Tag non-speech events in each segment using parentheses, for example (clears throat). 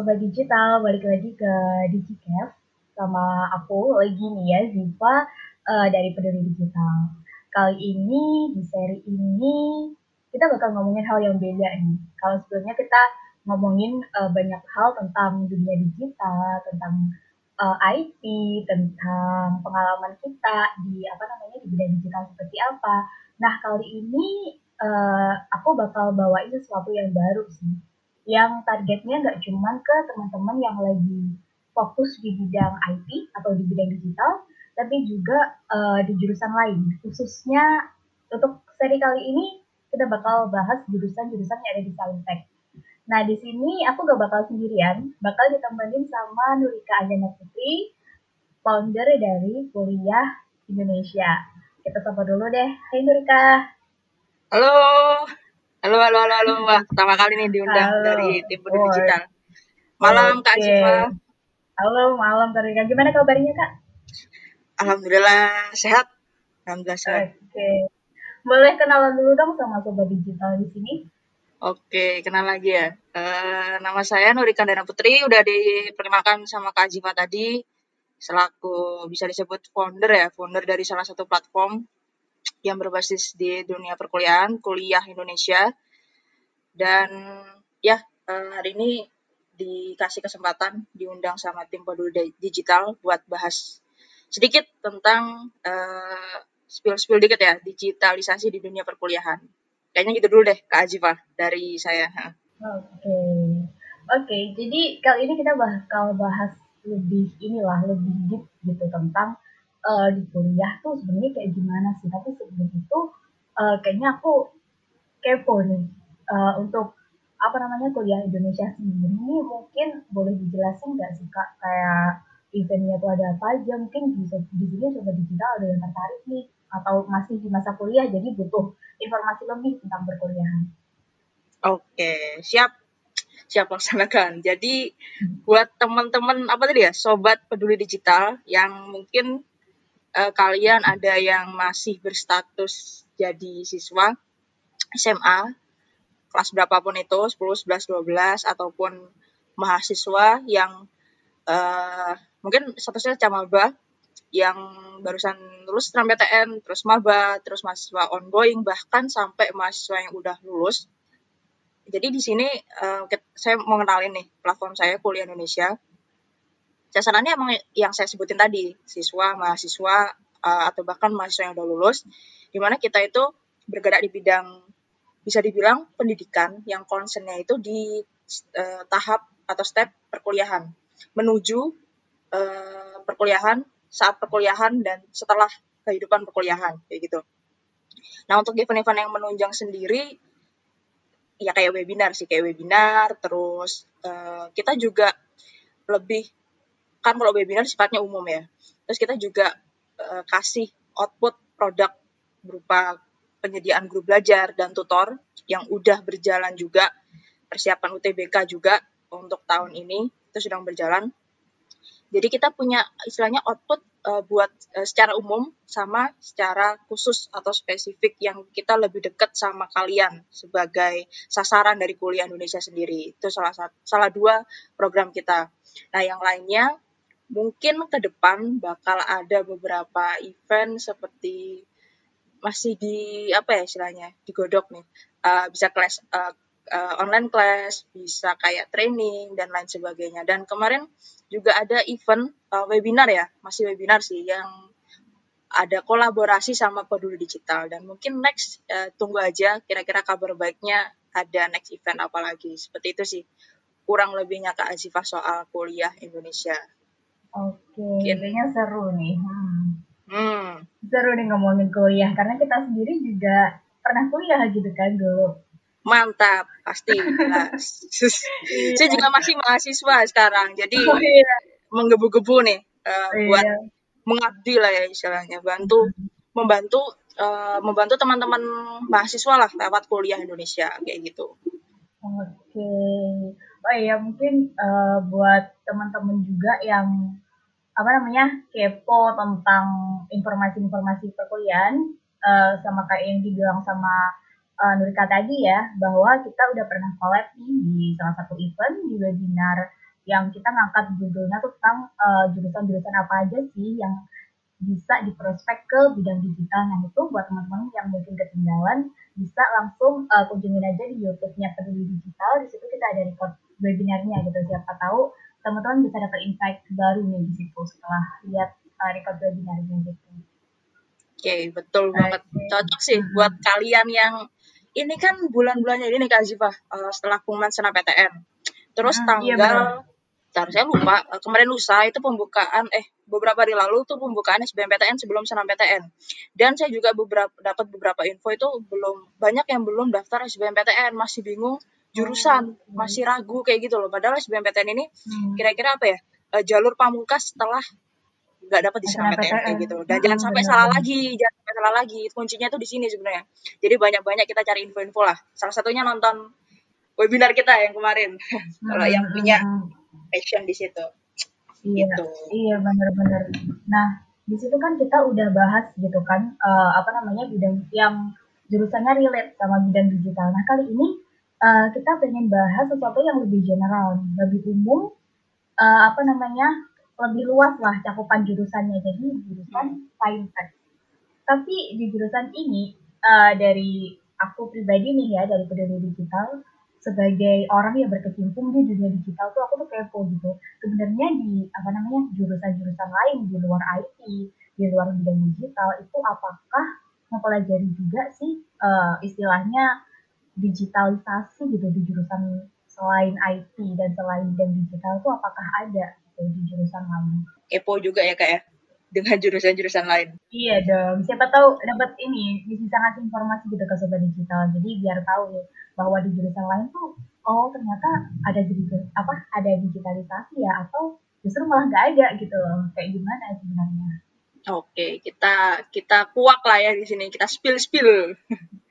Sobat Digital, balik lagi ke DigiCafe sama aku lagi nih ya, Ziva uh, dari Peduli Digital. Kali ini, di seri ini, kita bakal ngomongin hal yang beda nih. Kalau sebelumnya kita ngomongin uh, banyak hal tentang dunia digital, tentang uh, IT, tentang pengalaman kita di apa namanya di bidang digital seperti apa. Nah, kali ini uh, aku bakal bawain sesuatu yang baru sih yang targetnya nggak cuma ke teman-teman yang lagi fokus di bidang IT atau di bidang digital, tapi juga uh, di jurusan lain. Khususnya untuk seri kali ini kita bakal bahas jurusan-jurusan yang ada di Saintek. Nah, di sini aku gak bakal sendirian, bakal ditemenin sama Nurika Ajana Putri, founder dari Kuliah Indonesia. Kita sapa dulu deh. Hai Nurika. Halo. Halo, halo, halo, halo. Wah, pertama kali nih diundang halo. dari tim Peduli Digital. Malam, Kak Ziva. Halo, malam, Kak Rika. Gimana kabarnya, Kak? Alhamdulillah, sehat. Alhamdulillah, sehat. Oke. Boleh kenalan dulu dong sama Sobat Digital di sini? Oke, kenal lagi ya. Uh, nama saya Nurika Dana Putri, udah diperkenalkan sama Kak Ziva tadi, selaku bisa disebut founder ya, founder dari salah satu platform yang berbasis di dunia perkuliahan, kuliah Indonesia. Dan ya, eh, hari ini dikasih kesempatan diundang sama tim peduli digital buat bahas sedikit tentang uh, spill-spill dikit ya, digitalisasi di dunia perkuliahan. Kayaknya gitu dulu deh, Kak Ajifa, dari saya. Oke. Okay. Oke, okay, jadi kali ini kita bakal bahas lebih inilah, lebih deep gitu tentang uh, di kuliah tuh sebenarnya kayak gimana sih? Tapi sebelum itu uh, kayaknya aku kepo nih uh, untuk apa namanya kuliah Indonesia sendiri ini mungkin boleh dijelasin nggak sih kak? Kayak eventnya tuh ada apa aja? Mungkin bisa di sini coba digital ada yang tertarik nih atau masih di masa kuliah jadi butuh informasi lebih tentang perkuliahan. Oke, siap. Siap laksanakan. Jadi buat teman-teman apa tadi ya, sobat peduli digital yang mungkin uh, kalian ada yang masih berstatus jadi siswa SMA kelas berapapun itu 10, 11, 12 ataupun mahasiswa yang uh, mungkin statusnya camaba yang barusan lulus PTN, terus maba, terus mahasiswa ongoing, bahkan sampai mahasiswa yang udah lulus. Jadi di sini uh, saya mau kenalin nih platform saya Kuliah Indonesia sasarannya emang yang saya sebutin tadi siswa mahasiswa uh, atau bahkan mahasiswa yang udah lulus di mana kita itu bergerak di bidang bisa dibilang pendidikan yang concernnya itu di uh, tahap atau step perkuliahan menuju uh, perkuliahan saat perkuliahan dan setelah kehidupan perkuliahan kayak gitu. Nah untuk event-event yang menunjang sendiri ya kayak webinar sih kayak webinar terus uh, kita juga lebih kan kalau webinar sifatnya umum ya. Terus kita juga uh, kasih output produk berupa penyediaan grup belajar dan tutor yang udah berjalan juga persiapan UTBK juga untuk tahun ini itu sedang berjalan. Jadi kita punya istilahnya output uh, buat uh, secara umum sama secara khusus atau spesifik yang kita lebih dekat sama kalian sebagai sasaran dari kuliah Indonesia sendiri. Itu salah satu salah dua program kita. Nah, yang lainnya mungkin ke depan bakal ada beberapa event seperti masih di apa ya istilahnya digodok nih. Uh, bisa kelas uh, uh, online class bisa kayak training dan lain sebagainya. Dan kemarin juga ada event uh, webinar ya masih webinar sih yang ada kolaborasi sama peduli digital. Dan mungkin next uh, tunggu aja kira-kira kabar baiknya ada next event apa lagi. Seperti itu sih kurang lebihnya Kak Azifah soal kuliah Indonesia. Oke, kayaknya seru nih. Hmm. hmm. Seru nih ngomongin kuliah karena kita sendiri juga pernah kuliah gitu kan dulu. Mantap, pasti. (laughs) iya. Saya juga masih mahasiswa sekarang, jadi oh, iya. menggebu-gebu nih uh, iya. buat mengabdi lah ya istilahnya, bantu hmm. membantu uh, membantu teman-teman mahasiswa lah lewat kuliah Indonesia kayak gitu. Oke. Oh iya mungkin uh, buat teman-teman juga yang apa namanya kepo tentang informasi-informasi perkuliahan uh, sama kayak yang dibilang sama uh, Nurika tadi ya bahwa kita udah pernah collab nih di salah satu event di webinar yang kita ngangkat judulnya tentang uh, jurusan-jurusan apa aja sih yang bisa diprospek ke bidang digital. Nah itu buat teman-teman yang mungkin ketinggalan bisa langsung uh, kunjungin aja di YouTube-nya Peduli Digital. Di situ kita ada record webinarnya gitu. Siapa tahu teman-teman bisa dapat insight baru nih di situ setelah lihat uh, record webinarnya gitu. Oke, okay, betul okay. banget. Cocok sih buat kalian yang ini kan bulan-bulannya ini Kak Ziva uh, setelah pengumuman PTN. Terus hmm, tanggal iya Bentar, saya lupa. Eh, kemarin lusa itu pembukaan eh beberapa hari lalu tuh pembukaan SBMPTN sebelum PTN. Dan saya juga beberapa dapat beberapa info itu belum banyak yang belum daftar SBMPTN masih bingung jurusan oh, masih ragu kayak gitu loh. Padahal SBMPTN ini hmm. kira-kira apa ya uh, jalur pamungkas setelah nggak dapat di SNMPTN kayak gitu dan hmm, jangan sampai benar. salah lagi jangan sampai salah lagi. Kuncinya tuh di sini sebenarnya. Jadi banyak-banyak kita cari info-info lah. Salah satunya nonton webinar kita yang kemarin. (laughs) Kalau yang punya passion di situ. Iya, gitu. iya benar-benar. Nah, di situ kan kita udah bahas gitu kan, uh, apa namanya bidang yang jurusannya relate sama bidang digital. Nah kali ini uh, kita pengen bahas sesuatu yang lebih general, lebih umum, uh, apa namanya lebih luas lah cakupan jurusannya. Jadi jurusan saintek. Tapi di jurusan ini uh, dari aku pribadi nih ya dari peduli digital sebagai orang yang berkecimpung di dunia digital tuh aku tuh kepo gitu. Sebenarnya di apa namanya jurusan-jurusan lain di luar IT, di luar bidang digital itu apakah mempelajari juga sih uh, istilahnya digitalisasi gitu di jurusan selain IT dan selain bidang digital tuh apakah ada gitu di jurusan lain? Kepo juga ya kak ya dengan jurusan-jurusan lain. Iya dong, siapa tahu dapat ini bisa ngasih informasi gitu ke sobat digital. Jadi biar tahu bahwa di jurusan lain tuh oh ternyata ada jadi apa ada digitalisasi ya atau justru malah nggak ada gitu loh. Kayak gimana sebenarnya? Oke kita kita kuak lah ya di sini. Kita spill spill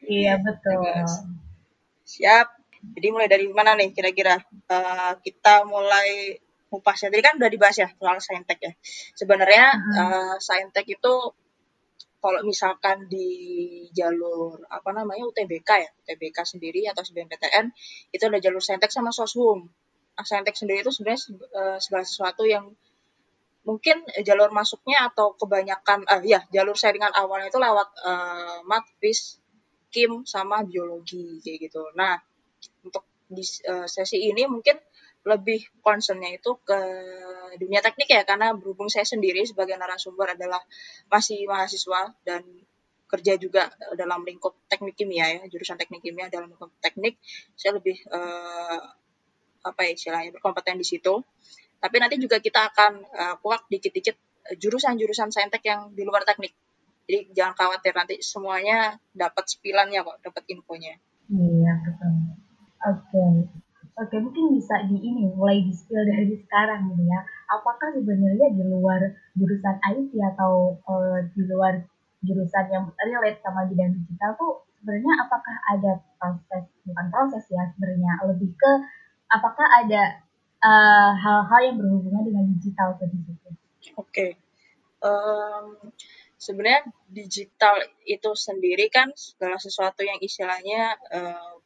iya betul. (laughs) Siap. Jadi mulai dari mana nih kira-kira? Uh, kita mulai upasnya tadi kan udah dibahas ya soal saintek ya. Sebenarnya -huh. uh, saintek itu kalau misalkan di jalur apa namanya UTBK ya UTBK sendiri atau SBMPTN itu ada jalur saintek sama soshum. Nah, saintek sendiri itu sebenarnya uh, segala sesuatu yang mungkin jalur masuknya atau kebanyakan uh, ya jalur sharingan awalnya itu lewat uh, mat fis kim sama biologi kayak gitu. Nah untuk di uh, sesi ini mungkin lebih concernnya itu ke dunia teknik ya karena berhubung saya sendiri sebagai narasumber adalah masih mahasiswa dan kerja juga dalam lingkup teknik kimia ya jurusan teknik kimia dalam lingkup teknik saya lebih uh, apa ya istilahnya berkompeten di situ. Tapi nanti juga kita akan uh, kuak dikit-dikit jurusan-jurusan saintek yang di luar teknik. Jadi jangan khawatir nanti semuanya dapat spilannya kok dapat infonya. Iya betul. Oke. okay. Oke, mungkin bisa di ini mulai di spill dari sekarang gitu ya. Apakah sebenarnya di luar jurusan IT atau uh, di luar jurusan yang relate sama bidang digital tuh sebenarnya apakah ada proses bukan proses ya sebenarnya lebih ke apakah ada eh, hal-hal uh, yang berhubungan dengan digital ke situ? Oke, okay. um, sebenarnya digital itu sendiri kan segala sesuatu yang istilahnya uh,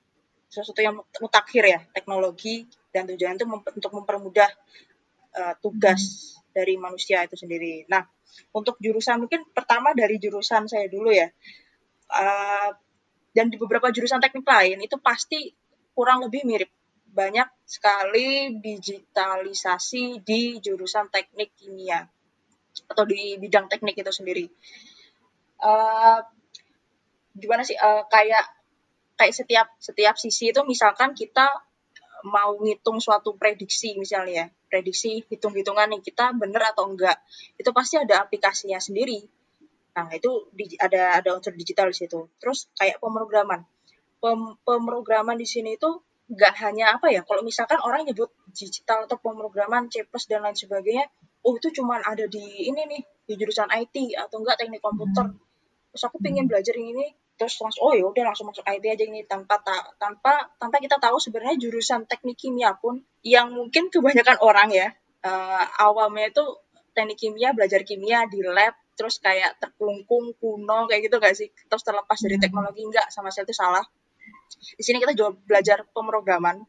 sesuatu yang mutakhir ya teknologi dan tujuan itu mem untuk mempermudah uh, tugas hmm. dari manusia itu sendiri. Nah untuk jurusan mungkin pertama dari jurusan saya dulu ya uh, dan di beberapa jurusan teknik lain itu pasti kurang lebih mirip banyak sekali digitalisasi di jurusan teknik kimia atau di bidang teknik itu sendiri. Uh, gimana sih uh, kayak kayak setiap setiap sisi itu misalkan kita mau ngitung suatu prediksi misalnya ya. Prediksi hitung-hitungan nih kita benar atau enggak itu pasti ada aplikasinya sendiri. Nah itu di, ada ada unsur digital di situ. Terus kayak pemrograman. Pem, pemrograman di sini itu enggak hanya apa ya kalau misalkan orang nyebut digital atau pemrograman C dan lain sebagainya oh itu cuma ada di ini nih di jurusan IT atau enggak teknik komputer. Hmm. terus aku pengen belajar ini terus langsung oh ya udah langsung masuk IT aja ini tanpa ta, tanpa tanpa kita tahu sebenarnya jurusan teknik kimia pun yang mungkin kebanyakan (laughs) orang ya uh, awamnya itu teknik kimia belajar kimia di lab terus kayak terkungkung kuno kayak gitu gak sih? Terus terlepas dari hmm. teknologi enggak sama sekali itu salah. Di sini kita juga belajar pemrograman.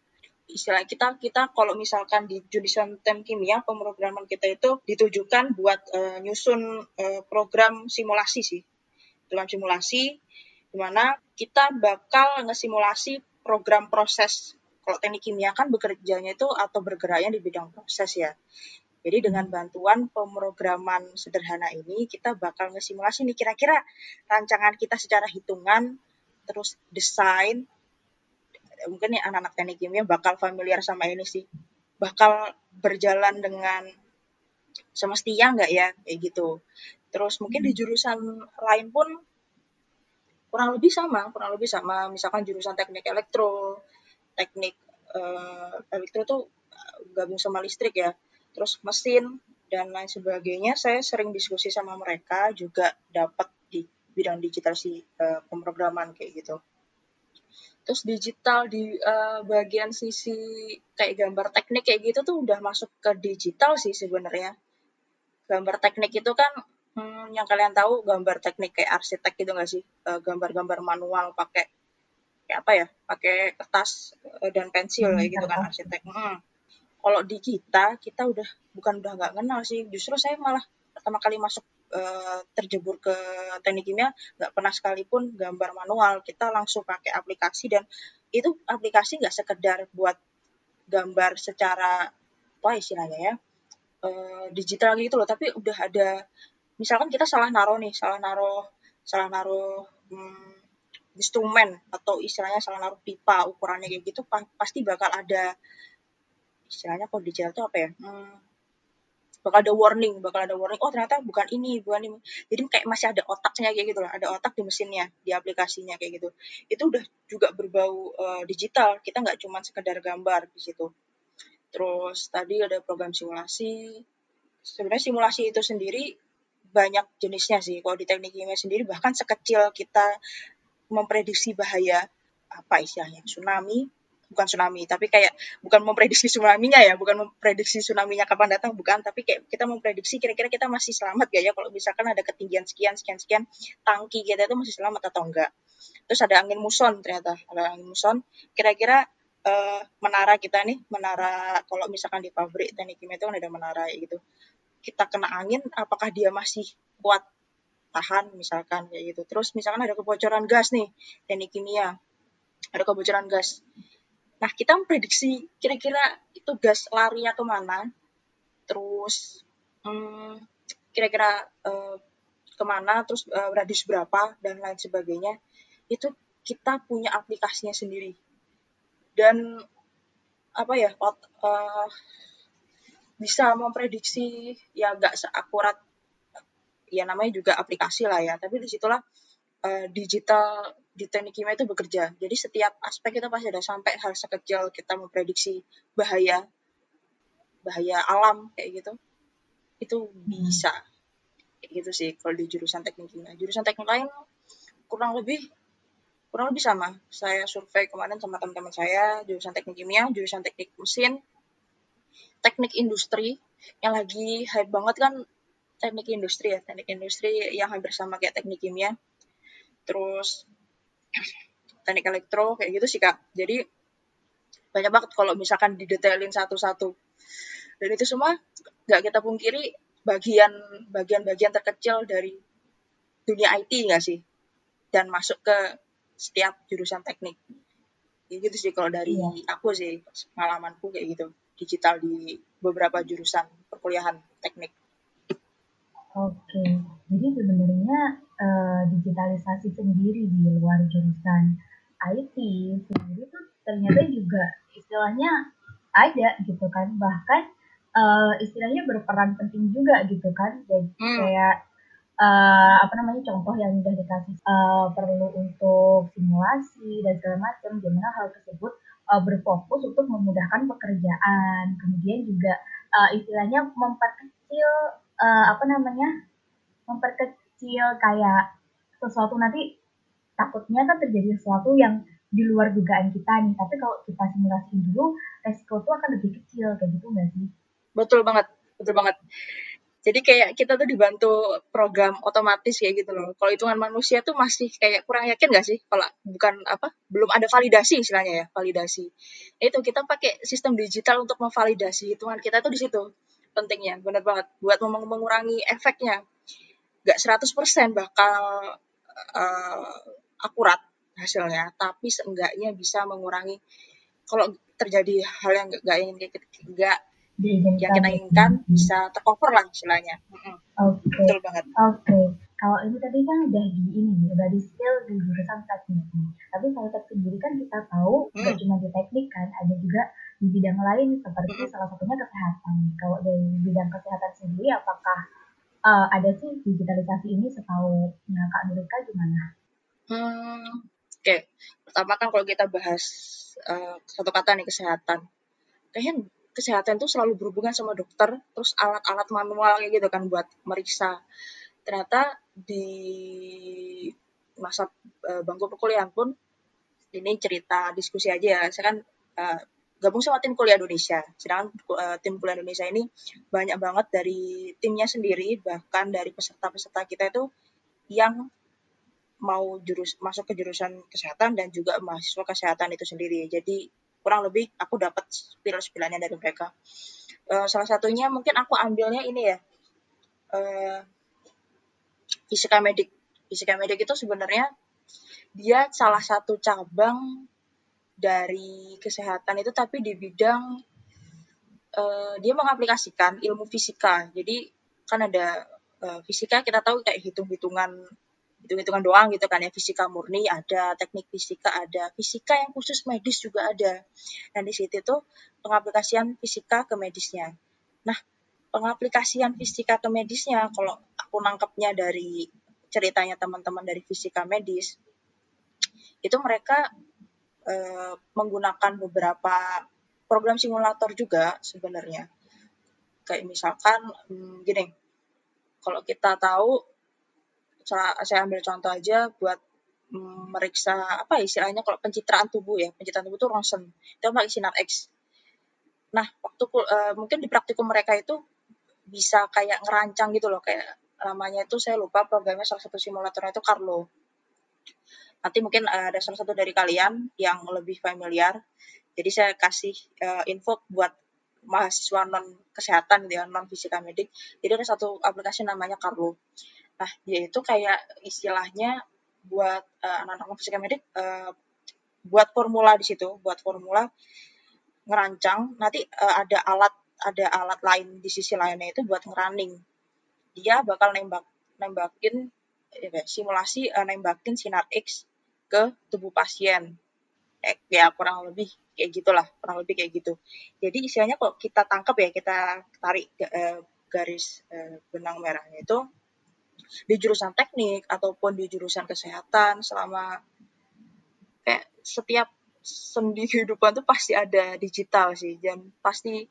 Istilah kita kita kalau misalkan di jurusan tem kimia pemrograman kita itu ditujukan buat uh, nyusun uh, program simulasi sih. Dalam simulasi di mana kita bakal ngesimulasi program proses. Kalau teknik kimia kan bekerjanya itu atau bergeraknya di bidang proses ya. Jadi dengan bantuan pemrograman sederhana ini kita bakal ngesimulasi nih kira-kira rancangan kita secara hitungan terus desain. Mungkin ya anak-anak teknik kimia bakal familiar sama ini sih. Bakal berjalan dengan semestinya nggak ya? Kayak gitu. Terus mungkin di jurusan lain pun kurang lebih sama kurang lebih sama. Misalkan jurusan teknik elektro teknik uh, elektro tuh gabung sama listrik ya. Terus mesin dan lain sebagainya saya sering diskusi sama mereka juga dapat di bidang digital si uh, pemrograman kayak gitu. Terus digital di uh, bagian sisi kayak gambar teknik kayak gitu tuh udah masuk ke digital sih sebenarnya. Gambar teknik itu kan hmm, yang kalian tahu gambar teknik kayak arsitek gitu nggak sih? Eh, gambar-gambar manual pakai kayak apa ya? Pakai kertas uh, dan pensil hmm, kayak gitu kan arsitek. Hmm. kalau di kita kita udah bukan udah nggak kenal sih. Justru saya malah pertama kali masuk uh, terjebur ke teknik kimia nggak pernah sekalipun gambar manual. Kita langsung pakai aplikasi dan itu aplikasi nggak sekedar buat gambar secara apa istilahnya ya uh, digital gitu loh. Tapi udah ada misalkan kita salah naruh nih salah naruh salah naruh hmm, instrumen atau istilahnya salah naruh pipa ukurannya kayak gitu pasti bakal ada istilahnya kalau digital itu apa ya hmm, bakal ada warning, bakal ada warning. Oh ternyata bukan ini, bukan ini. Jadi kayak masih ada otaknya kayak gitu lah, ada otak di mesinnya, di aplikasinya kayak gitu. Itu udah juga berbau uh, digital. Kita nggak cuma sekedar gambar di situ. Terus tadi ada program simulasi. Sebenarnya simulasi itu sendiri banyak jenisnya sih. Kalau di teknik kimia sendiri bahkan sekecil kita memprediksi bahaya apa istilahnya tsunami. Bukan tsunami tapi kayak bukan memprediksi tsunami-nya ya bukan memprediksi tsunami-nya kapan datang bukan. Tapi kayak kita memprediksi kira-kira kita masih selamat gak ya? Kalau misalkan ada ketinggian sekian sekian sekian tangki kita itu masih selamat atau enggak terus ada angin muson ternyata ada angin muson. Kira-kira uh, menara kita nih menara kalau misalkan di pabrik teknik kimia itu kan ada menara gitu kita kena angin apakah dia masih kuat tahan misalkan kayak gitu terus misalkan ada kebocoran gas nih teknik kimia ada kebocoran gas Nah, kita memprediksi kira-kira itu gas larinya ke mana, terus hmm, kira-kira uh, ke mana, terus uh, radius berapa, dan lain sebagainya. Itu kita punya aplikasinya sendiri. Dan apa ya, uh, bisa memprediksi ya nggak seakurat ya namanya juga aplikasi lah ya tapi di situlah uh, digital di teknik kimia itu bekerja. Jadi setiap aspek itu pasti ada sampai hal sekecil kita memprediksi bahaya bahaya alam kayak gitu. Itu bisa. Kayak gitu sih kalau di jurusan teknik kimia. Jurusan teknik lain kurang lebih kurang lebih sama. Saya survei kemarin sama teman-teman saya jurusan teknik kimia, jurusan teknik mesin, teknik industri yang lagi hype banget kan teknik industri ya, teknik industri yang hampir sama kayak teknik kimia. Terus (clears throat) teknik elektro kayak gitu sih kak. Jadi banyak banget kalau misalkan didetailin satu-satu. Dan itu semua nggak kita pungkiri bagian bagian-bagian terkecil dari dunia IT nggak sih? Dan masuk ke setiap jurusan teknik. Kayak gitu sih kalau dari iya. aku sih pengalamanku kayak gitu digital di beberapa jurusan perkuliahan teknik. Oke, jadi sebenarnya uh, digitalisasi sendiri di luar jurusan IT sendiri tuh ternyata juga istilahnya ada gitu kan, bahkan uh, istilahnya berperan penting juga gitu kan, jadi hmm. kayak uh, apa namanya contoh yang udah dikasih uh, perlu untuk simulasi dan segala macam, gimana hal tersebut uh, berfokus untuk memudahkan pekerjaan, kemudian juga uh, istilahnya memperkecil uh, apa namanya memperkecil kayak sesuatu. Nanti takutnya kan terjadi sesuatu yang di luar dugaan kita nih tapi kalau kita simulasi dulu resiko itu akan lebih kecil kayak gitu nggak sih? Betul banget betul banget jadi kayak kita tuh dibantu program otomatis kayak gitu loh. Kalau hitungan manusia tuh masih kayak kurang yakin gak sih? Kalau bukan apa belum ada validasi istilahnya ya validasi. Itu kita pakai sistem digital untuk memvalidasi hitungan kita tuh di situ pentingnya. Benar banget. Buat mengurangi efeknya. Gak 100% bakal uh, akurat hasilnya. Tapi seenggaknya bisa mengurangi kalau terjadi hal yang gak ingin gak diinginkan. yang kita inginkan bisa tercover lah istilahnya. Oke. Okay. Betul banget. Oke. Okay. Kalau ini tadi kan udah di ini, udah di skill di jurusan teknik. Tapi kalau teknik sendiri kan kita tahu hmm. gak cuma di teknik kan, ada juga di bidang lain seperti hmm. salah satunya kesehatan. Kalau dari bidang kesehatan sendiri, apakah uh, ada sih digitalisasi ini setahu nah, Kak Nurika gimana? Hmm, Oke, okay. pertama kan kalau kita bahas uh, satu kata nih kesehatan, kayaknya kesehatan itu selalu berhubungan sama dokter, terus alat-alat manual gitu kan buat meriksa. Ternyata di masa uh, bangku perkuliahan pun ini cerita diskusi aja ya. Saya kan uh, gabung sama tim kuliah Indonesia. Sedangkan uh, tim kuliah Indonesia ini banyak banget dari timnya sendiri, bahkan dari peserta-peserta kita itu yang mau jurus masuk ke jurusan kesehatan dan juga mahasiswa kesehatan itu sendiri. Jadi kurang lebih aku dapat spiral-spiralnya dari mereka. Uh, salah satunya mungkin aku ambilnya ini ya, uh, fisika medik. Fisika medik itu sebenarnya dia salah satu cabang dari kesehatan itu tapi di bidang uh, dia mengaplikasikan ilmu fisika. Jadi kan ada uh, fisika kita tahu kayak hitung-hitungan hitung-hitungan doang gitu kan ya. Fisika murni ada teknik fisika ada fisika yang khusus medis juga ada. Nah di situ tuh pengaplikasian fisika ke medisnya. Nah pengaplikasian fisika ke medisnya kalau aku nangkepnya dari ceritanya teman-teman dari fisika medis itu mereka e, menggunakan beberapa program simulator juga sebenarnya. Kayak misalkan hmm, gini kalau kita tahu saya ambil contoh aja buat meriksa apa ya istilahnya kalau pencitraan tubuh ya. Pencitraan tubuh itu ronsen. Itu pakai sinar X. Nah waktu uh, mungkin di praktikum mereka itu bisa kayak ngerancang gitu loh. Kayak namanya itu saya lupa programnya salah satu simulatornya itu Carlo. Nanti mungkin uh, ada salah satu dari kalian yang lebih familiar. Jadi saya kasih uh, info buat mahasiswa non kesehatan gitu ya non fisika medik. Jadi ada satu aplikasi namanya Carlo Nah, dia itu kayak istilahnya buat uh, anak-anak fisika medik uh, buat formula di situ, buat formula ngerancang. Nanti uh, ada alat ada alat lain di sisi lainnya itu buat ngerunning. Dia bakal nembak nembakin ya, simulasi uh, nembakin sinar X ke tubuh pasien. Eh, ya kurang lebih kayak gitulah, kurang lebih kayak gitu. Jadi istilahnya kalau kita tangkap ya, kita tarik uh, garis uh, benang merahnya itu di jurusan teknik ataupun di jurusan kesehatan selama kayak setiap sendi kehidupan tuh pasti ada digital sih dan pasti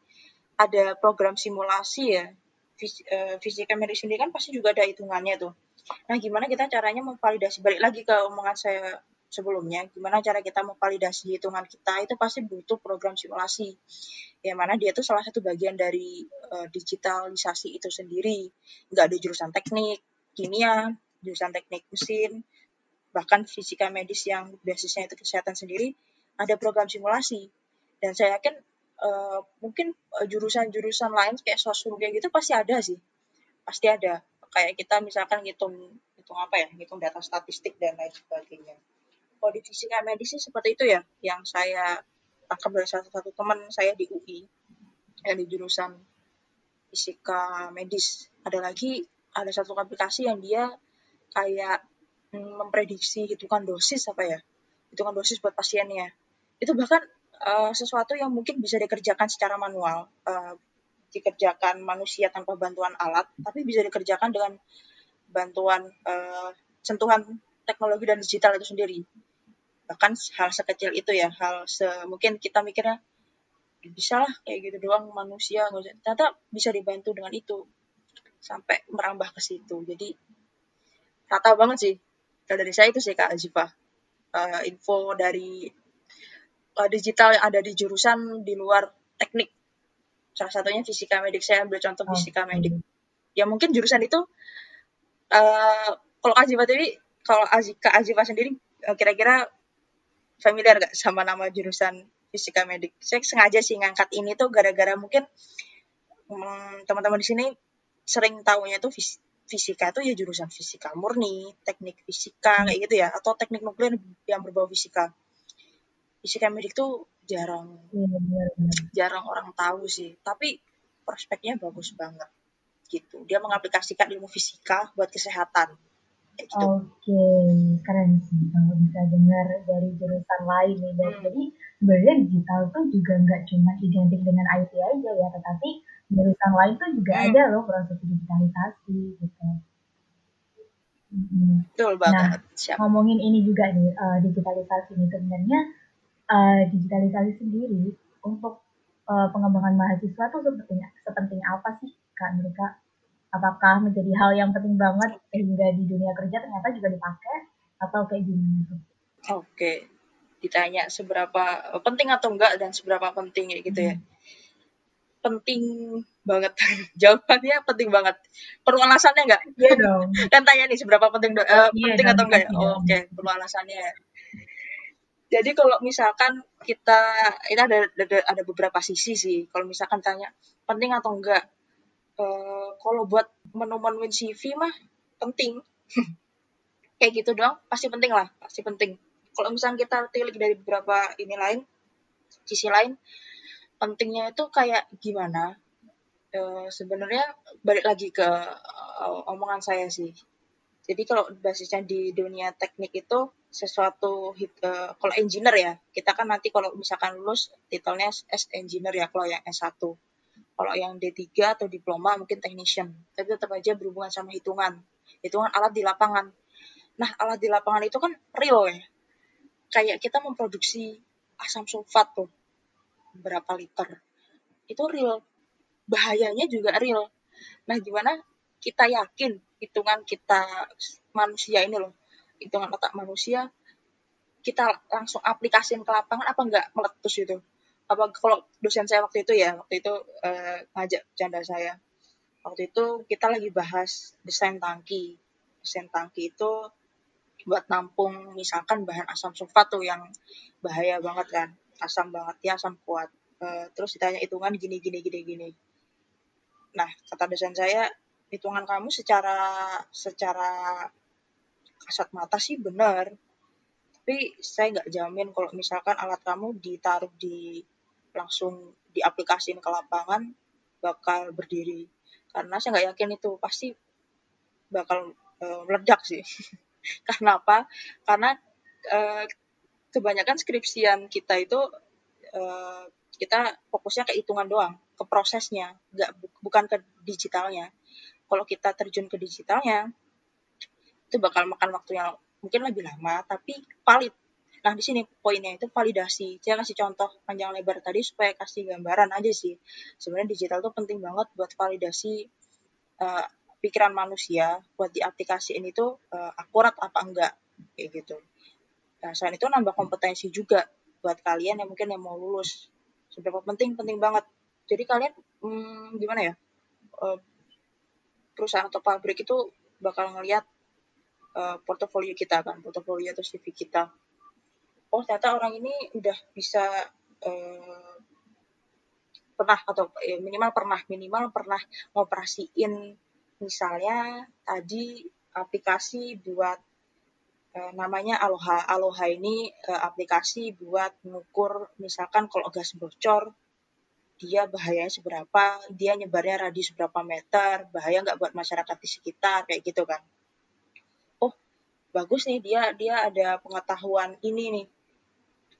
ada program simulasi ya. Eh, fisika medis sendiri kan pasti juga ada hitungannya tuh. Nah gimana kita caranya memvalidasi balik lagi ke omongan saya sebelumnya gimana cara kita memvalidasi hitungan kita itu pasti butuh program simulasi yang mana dia tuh salah satu bagian dari uh, digitalisasi itu sendiri. Nggak ada jurusan teknik kimia, jurusan teknik mesin, bahkan fisika medis yang basisnya itu kesehatan sendiri, ada program simulasi. Dan saya yakin uh, mungkin eh, jurusan-jurusan lain kayak kayak gitu pasti ada sih. Pasti ada. Kayak kita misalkan ngitung hitung apa ya, ngitung data statistik dan lain sebagainya. Kalau di fisika medis sih seperti itu ya, yang saya tangkap dari salah satu teman saya di UI, yang di jurusan fisika medis. Ada lagi ada satu aplikasi yang dia kayak mm, memprediksi hitungan dosis apa ya hitungan dosis buat pasiennya. Itu bahkan uh, sesuatu yang mungkin bisa dikerjakan secara manual uh, dikerjakan manusia tanpa bantuan alat tapi bisa dikerjakan dengan bantuan uh, sentuhan teknologi dan digital itu sendiri. Bahkan hal sekecil itu ya hal se mungkin kita mikirnya bisa lah kayak gitu doang manusia. Ternyata bisa dibantu dengan itu sampai merambah ke situ. Jadi rata banget sih. Kalau dari saya itu sih Kak Azifa. Uh, info dari uh, digital yang ada di jurusan di luar teknik. Salah satunya fisika medik. Saya ambil contoh fisika medik. ya mungkin jurusan itu uh, kalau Azifa tadi kalau Azika Azifa sendiri kira-kira familiar gak sama nama jurusan fisika medik saya sengaja sih ngangkat ini tuh gara-gara mungkin hmm, teman-teman di sini sering tahunya tuh fisika itu ya jurusan fisika murni, teknik fisika kayak gitu ya, atau teknik nuklir yang berbau fisika. Fisika medik tuh jarang, iya, jarang orang tahu sih. Tapi prospeknya bagus banget gitu. Dia mengaplikasikan ilmu fisika buat kesehatan. Gitu. Oke, okay. keren sih kalau bisa dengar dari jurusan lain nih. Dan hmm. Jadi sebenarnya digital tuh juga nggak cuma identik dengan IT aja ya, tetapi jurusan lain tuh juga hmm. ada loh proses digitalisasi gitu. Hmm. Betul banget. Nah, Siap. ngomongin ini juga nih uh, digitalisasi ini sebenarnya uh, digitalisasi sendiri untuk uh, pengembangan mahasiswa tuh sepenting sepenting apa sih kak mereka? Apakah menjadi hal yang penting banget sehingga di dunia kerja ternyata juga dipakai atau kayak gimana tuh? Oke, ditanya seberapa penting atau enggak dan seberapa penting ya gitu ya. Hmm penting banget. (laughs) Jawabannya penting banget. Perlu alasannya nggak? Iya dong. (laughs) Kan tanya nih seberapa penting uh, iya penting dong, atau enggak ya? oh, oke okay. perlu alasannya. Jadi kalau misalkan kita ini ada, ada ada beberapa sisi sih. Kalau misalkan tanya penting atau enggak uh, kalau buat menu-menuin CV mah penting. (laughs) Kayak gitu dong pasti penting lah pasti penting. Kalau misalnya kita tilik dari beberapa ini lain sisi lain pentingnya itu kayak gimana? E, sebenarnya balik lagi ke uh, omongan saya sih. Jadi kalau basisnya di dunia teknik itu sesuatu uh, kalau engineer ya kita kan nanti kalau misalkan lulus titelnya S engineer ya kalau yang S1 kalau yang D3 atau diploma mungkin technician tapi tetap aja berhubungan sama hitungan. Hitungan alat di lapangan. Nah alat di lapangan itu kan real ya. Kayak kita memproduksi asam sulfat tuh berapa liter. Itu real. Bahayanya juga real. Nah gimana kita yakin hitungan kita manusia ini loh hitungan otak manusia kita langsung aplikasiin ke lapangan apa enggak meletus itu apa kalau dosen saya waktu itu ya waktu itu eh, ngajak canda saya. Waktu itu kita lagi bahas desain tangki. Desain tangki itu buat nampung misalkan bahan asam sulfat tuh yang bahaya banget kan asam banget ya asam kuat. Uh, terus ditanya hitungan gini gini gini gini. Nah kata dosen saya hitungan kamu secara secara kasat mata sih benar. Tapi saya nggak jamin kalau misalkan alat kamu ditaruh di langsung diaplikasiin ke lapangan bakal berdiri. Karena saya nggak yakin itu pasti bakal uh, meledak sih. (laughs) Karena apa? Karena uh, kebanyakan skripsian kita itu uh, kita fokusnya ke hitungan doang, ke prosesnya, nggak bukan ke digitalnya. Kalau kita terjun ke digitalnya, itu bakal makan waktu yang mungkin lebih lama, tapi valid. Nah, di sini poinnya itu validasi. Saya kasih contoh panjang lebar tadi supaya kasih gambaran aja sih. Sebenarnya digital itu penting banget buat validasi uh, pikiran manusia, buat diaplikasiin itu uh, akurat apa enggak, kayak gitu. Nah, selain itu nambah kompetensi juga buat kalian yang mungkin yang mau lulus. Seberapa penting penting banget. Jadi kalian hmm, gimana ya uh, perusahaan atau pabrik itu bakal ngelihat uh, portofolio kita kan portofolio atau CV kita. Oh ternyata orang ini udah bisa uh, pernah atau eh, minimal pernah minimal pernah ngoperasiin misalnya tadi aplikasi buat Eh, namanya Aloha. Aloha ini uh, aplikasi buat mengukur misalkan kalau gas bocor dia bahayanya seberapa, dia nyebarnya radius berapa meter, bahaya nggak buat masyarakat di sekitar kayak gitu kan. Oh, bagus nih dia dia ada pengetahuan ini nih.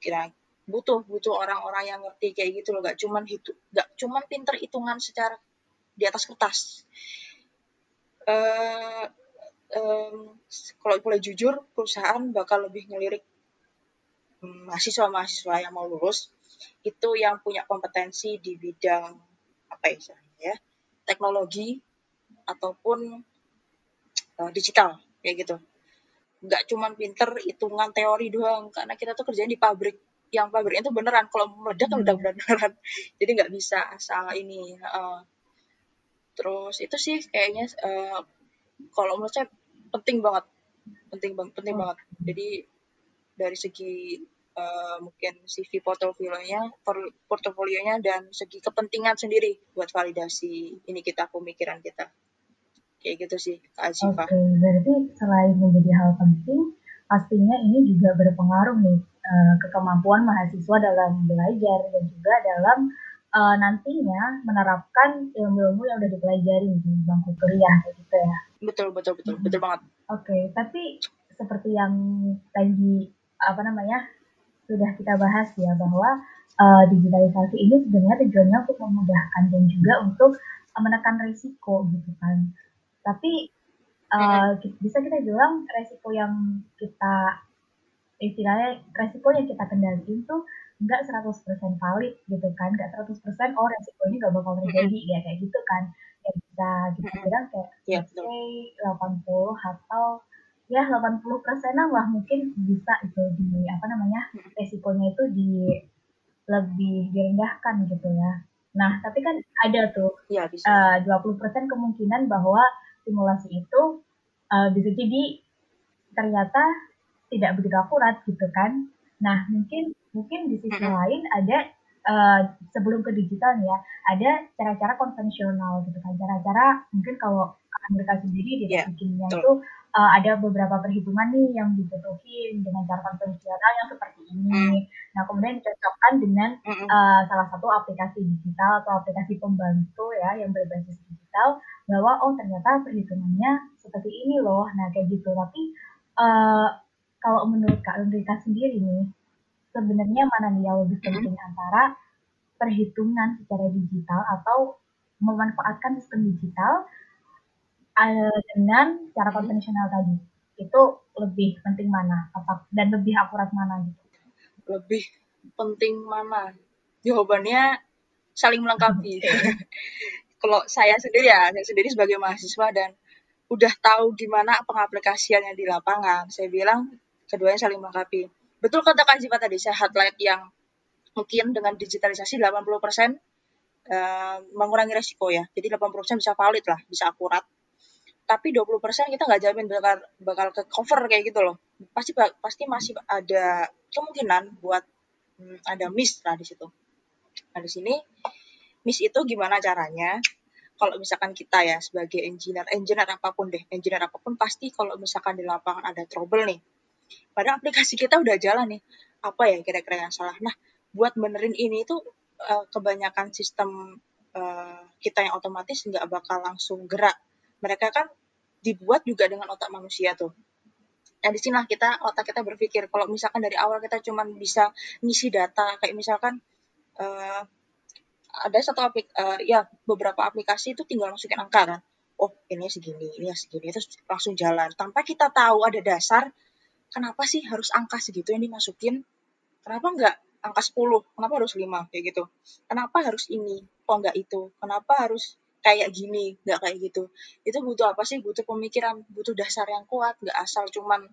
Kira butuh butuh orang-orang yang ngerti kayak gitu loh, gak cuman hitung, gak cuman pinter hitungan secara di atas kertas. Uh, um, kalau boleh jujur perusahaan bakal lebih ngelirik mahasiswa-mahasiswa yang mau lulus itu yang punya kompetensi di bidang apa ya ya teknologi ataupun uh, digital kayak gitu. Nggak cuman pinter hitungan teori doang karena kita tuh kerjanya di pabrik. Yang pabrik itu beneran kalau meledak kan udah beneran. (laughs) Jadi nggak bisa asal ini uh, terus itu sih kayaknya uh, kalau menurut saya penting banget. Penting banget penting oh. banget. Jadi dari segi uh, mungkin CV portofolionya portofolionya dan segi kepentingan sendiri buat validasi ini kita pemikiran kita. Kayak gitu sih Kak Oke, okay, berarti selain menjadi hal penting, pastinya ini juga berpengaruh nih uh, ke kemampuan mahasiswa dalam belajar dan juga dalam uh, nantinya menerapkan ilmu-ilmu yang udah dipelajari di bangku kuliah gitu ya. Betul, betul, betul, hmm. betul banget. Oke, okay, tapi seperti yang tadi apa namanya sudah kita bahas ya bahwa uh, digitalisasi ini sebenarnya tujuannya untuk memudahkan dan juga untuk menekan risiko gitu kan. Tapi uh, bisa kita bilang resiko yang kita istilahnya resiko yang kita kendaliin tuh nggak 100% valid gitu kan nggak 100% oh resiko ini nggak bakal terjadi ya kayak gitu kan ya bisa kita bilang kayak yeah, say 80 atau ya 80 persenan lah mungkin bisa itu di apa namanya resikonya itu di lebih direndahkan gitu ya. Nah, tapi kan ada tuh ya, bisa. Uh, 20% kemungkinan bahwa simulasi itu uh, bisa jadi ternyata tidak begitu akurat gitu kan. Nah, mungkin mungkin di sisi lain ada uh, sebelum ke digital ya, ada cara-cara konvensional gitu kan. Cara-cara mungkin kalau mereka sendiri dia yeah, bikinnya itu uh, ada beberapa perhitungan nih yang dibutuhin dengan cara konvensional yang seperti ini. Mm. Nah, kemudian dicocokkan dengan uh, salah satu aplikasi digital atau aplikasi pembantu ya yang berbasis digital bahwa oh ternyata perhitungannya seperti ini loh. Nah kayak gitu. Tapi uh, kalau menurut Kak Rundrika sendiri nih, sebenarnya mana nih yang lebih penting antara perhitungan secara digital atau memanfaatkan sistem digital uh, dengan cara konvensional tadi? Itu lebih penting mana? Dan lebih akurat mana gitu? Lebih penting mana? Jawabannya saling melengkapi. (laughs) kalau saya sendiri ya, saya sendiri sebagai mahasiswa dan udah tahu gimana pengaplikasiannya di lapangan, saya bilang keduanya saling melengkapi. Betul kata Kak Ziva tadi, saya highlight yang mungkin dengan digitalisasi 80% uh, mengurangi resiko ya. Jadi 80% bisa valid lah, bisa akurat. Tapi 20% kita nggak jamin bakal bakal ke cover kayak gitu loh. Pasti pasti masih ada kemungkinan buat hmm, ada miss lah di situ. Nah di sini miss itu gimana caranya? Kalau misalkan kita ya sebagai engineer, engineer apa pun deh, engineer apa pun pasti kalau misalkan di lapangan ada trouble nih, pada aplikasi kita udah jalan nih, apa ya kira-kira yang salah? Nah, buat benerin ini itu uh, kebanyakan sistem uh, kita yang otomatis nggak bakal langsung gerak. Mereka kan dibuat juga dengan otak manusia tuh. Nah, di sinilah kita otak kita berpikir kalau misalkan dari awal kita cuma bisa ngisi data kayak misalkan uh, ada satu aplik uh, ya beberapa aplikasi itu tinggal masukin angka kan oh ini segini ini segini terus langsung jalan tanpa kita tahu ada dasar kenapa sih harus angka segitu yang dimasukin? Kenapa enggak angka 10 kenapa harus 5 kayak gitu. Kenapa harus ini? Kok enggak itu. Kenapa harus kayak gini? Enggak kayak gitu. Itu butuh apa sih? Butuh pemikiran butuh dasar yang kuat enggak asal cuman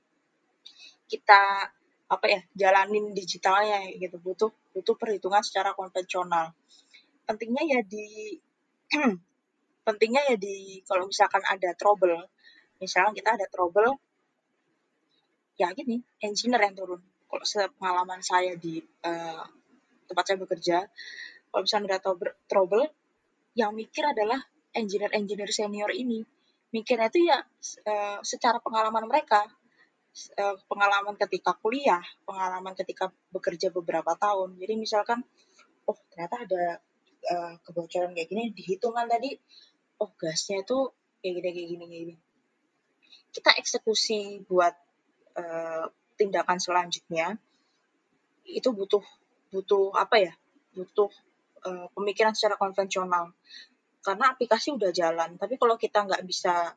kita apa ya jalanin digitalnya gitu. Butuh butuh perhitungan secara konvensional. Pentingnya ya di (clears throat) pentingnya ya di kalau misalkan ada trouble misalnya kita ada trouble ya gini engineer yang turun. Kalau pengalaman saya di uh, tempat saya bekerja kalau misalnya ada trouble yang mikir adalah engineer-engineer senior ini. Mikirnya itu ya uh, secara pengalaman mereka. Uh, pengalaman ketika kuliah pengalaman ketika bekerja beberapa tahun. Jadi misalkan oh ternyata ada uh, kebocoran kayak gini dihitungan tadi oh gasnya itu kayak gini kayak gini kayak gini. Kita eksekusi buat uh, tindakan selanjutnya itu butuh butuh apa ya butuh uh, pemikiran secara konvensional. Karena aplikasi udah jalan tapi kalau kita nggak bisa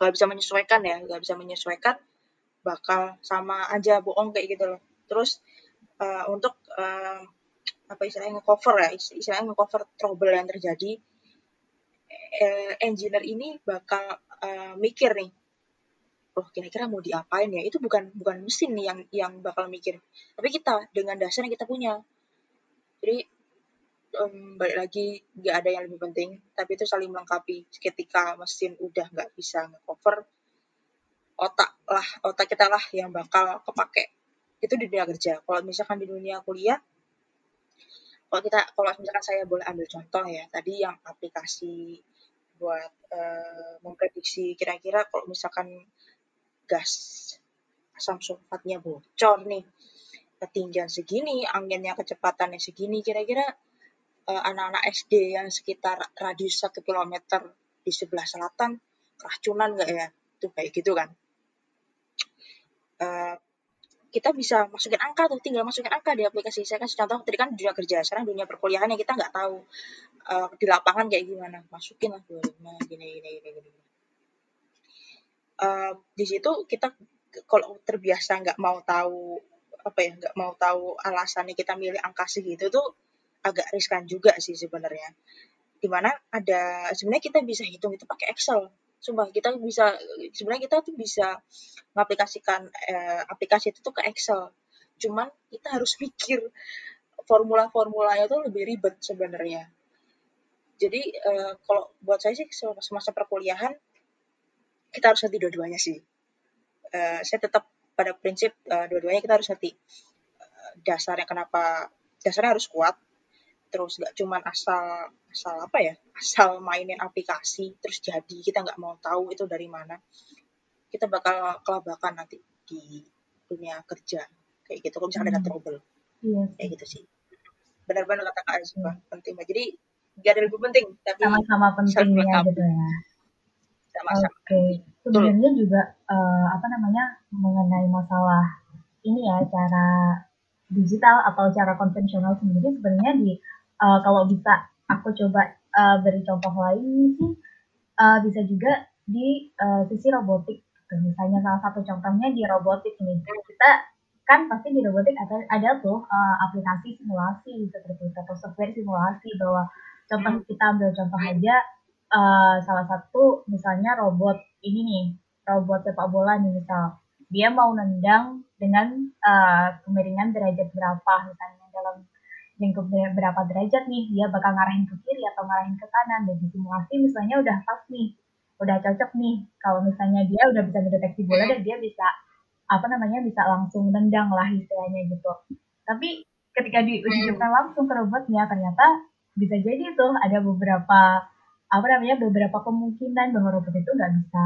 nggak bisa menyesuaikan ya nggak bisa menyesuaikan bakal sama aja bohong kayak gitu loh. Terus uh, untuk uh, apa istilahnya ngecover ya istilahnya ngecover trouble yang terjadi eh, engineer ini bakal uh, mikir nih oh kira-kira mau diapain ya? Itu bukan bukan mesin nih yang yang bakal mikir. Tapi kita dengan dasar yang kita punya. Jadi um, balik lagi nggak ada yang lebih penting. Tapi itu saling melengkapi. Ketika mesin udah nggak bisa nge-cover otak lah otak kita lah yang bakal kepake. Itu di dunia kerja. Kalau misalkan di dunia kuliah kalau kita kalau misalkan saya boleh ambil contoh ya tadi yang aplikasi buat uh, memprediksi kira-kira kalau misalkan gas asam sulfatnya bocor nih ketinggian segini, anginnya kecepatannya segini, kira-kira uh, anak-anak SD yang sekitar radius satu kilometer di sebelah selatan keracunan nggak ya? Itu kayak gitu kan. Uh, kita bisa masukin angka tuh, tinggal masukin angka di aplikasi. Saya kasih contoh tadi kan dunia kerja, sekarang dunia perkuliahan yang kita nggak tahu uh, di lapangan kayak gimana. Masukin lah 25 gini gini gini gini. Di situ kita kalau terbiasa nggak mau tahu apa ya nggak mau tahu alasannya kita milih angka segitu tuh agak riskan juga sih sebenarnya. Di mana ada sebenarnya kita bisa hitung itu pakai Excel. Sumpah kita bisa sebenarnya kita tuh bisa mengaplikasikan eh, aplikasi itu tuh ke Excel. Cuman kita harus pikir formula-formulanya tuh lebih ribet sebenarnya. Jadi eh, kalau buat saya sih semasa perkuliahan kita harus nanti dua-duanya sih eh, saya tetap pada prinsip uh, dua-duanya kita harus ngerti uh, dasarnya kenapa dasarnya harus kuat terus gak cuma asal asal apa ya asal mainin aplikasi terus jadi kita nggak mau tahu itu dari mana kita bakal kelabakan nanti di dunia kerja kayak gitu kalau misalnya hmm. ada trouble iya. kayak gitu sih benar-benar kata kak hmm. penting jadi gak ada lebih penting tapi sama-sama pentingnya gitu ya sama-sama oke. Okay sebenarnya juga uh, apa namanya mengenai masalah ini ya cara digital atau cara konvensional sendiri sebenarnya di uh, kalau bisa aku coba uh, beri contoh lain sih uh, bisa juga di uh, sisi robotik gitu. misalnya salah satu contohnya di robotik ini. Kita kan pasti di robotik ada ada tuh uh, aplikasi simulasi seperti itu atau software simulasi bahwa contoh kita ambil contoh aja uh, salah satu misalnya robot ini nih robot sepak bola nih misal. Dia mau nendang dengan uh, kemiringan derajat berapa misalnya dalam lingkup berapa derajat nih dia bakal ngarahin ke kiri atau ngarahin ke kanan dan simulasi misalnya udah pas nih udah cocok nih. Kalau misalnya dia udah bisa mendeteksi bola dan dia bisa apa namanya bisa langsung nendang lah istilahnya gitu. Tapi ketika diuji langsung ke robotnya ternyata bisa jadi tuh ada beberapa apa namanya beberapa kemungkinan bahwa robot itu nggak bisa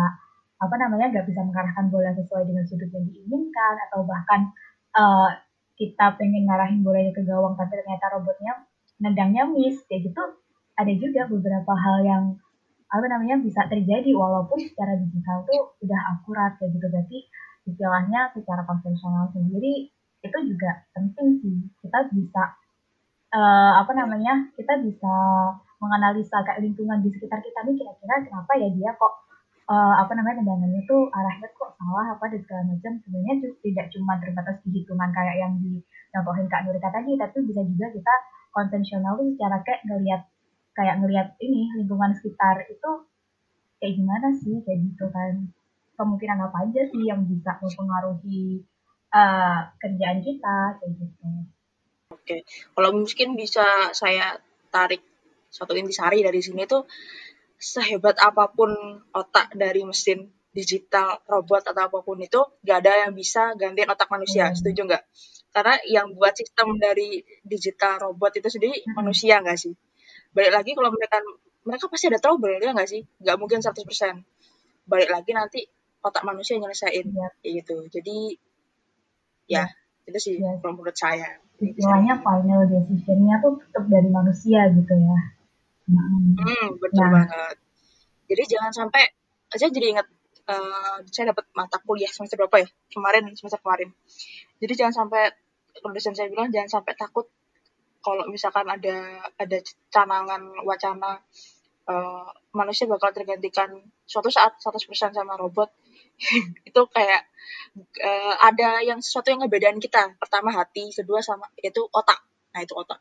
apa namanya nggak bisa mengarahkan bola sesuai dengan sudut yang diinginkan atau bahkan uh, kita pengen ngarahin bolanya ke gawang tapi ternyata robotnya nendangnya miss kayak gitu ada juga beberapa hal yang apa namanya bisa terjadi walaupun secara digital tuh udah akurat kayak gitu. Berarti istilahnya secara konvensional sendiri itu juga penting sih. Kita bisa uh, apa namanya kita bisa menganalisa kayak lingkungan di sekitar kita nih kira-kira kenapa ya dia kok uh, apa namanya tendangannya tuh arahnya kok salah apa dan segala macam sebenarnya tidak cuma terbatas di hitungan kayak yang dicontohin Kak Nurika tadi tapi bisa juga kita konvensional tuh secara kayak ngelihat kayak ngelihat ini lingkungan sekitar itu kayak gimana sih kayak gitu kan kemungkinan apa aja sih yang bisa mempengaruhi uh, kerjaan kita kayak gitu. Oke, kalau mungkin bisa saya tarik suatu intisari dari sini tuh sehebat apa pun otak dari mesin digital robot atau apa pun itu gak ada yang bisa gantiin otak manusia. Hmm. setuju nggak? Karena yang buat sistem dari digital robot itu sendiri hmm. manusia nggak sih? Balik lagi kalau mereka mereka pasti ada trouble ya nggak sih? Nggak mungkin 100% balik lagi nanti otak manusia nyelesain. Ya. gitu. Jadi ya, ya itu sih ya. kalau menurut saya. Istilahnya final decisionnya tuh tetap dari manusia gitu ya Hmm, betul nah. banget. Jadi jangan sampai saya jadi ingat uh, saya dapat mata kuliah semester berapa ya? Kemarin semester kemarin. Jadi jangan sampai dosen saya bilang jangan sampai takut kalau misalkan ada ada canangan wacana uh, manusia bakal tergantikan suatu saat 100% sama robot (laughs) itu kayak uh, ada yang sesuatu yang ngebedain kita pertama hati kedua sama itu otak nah itu otak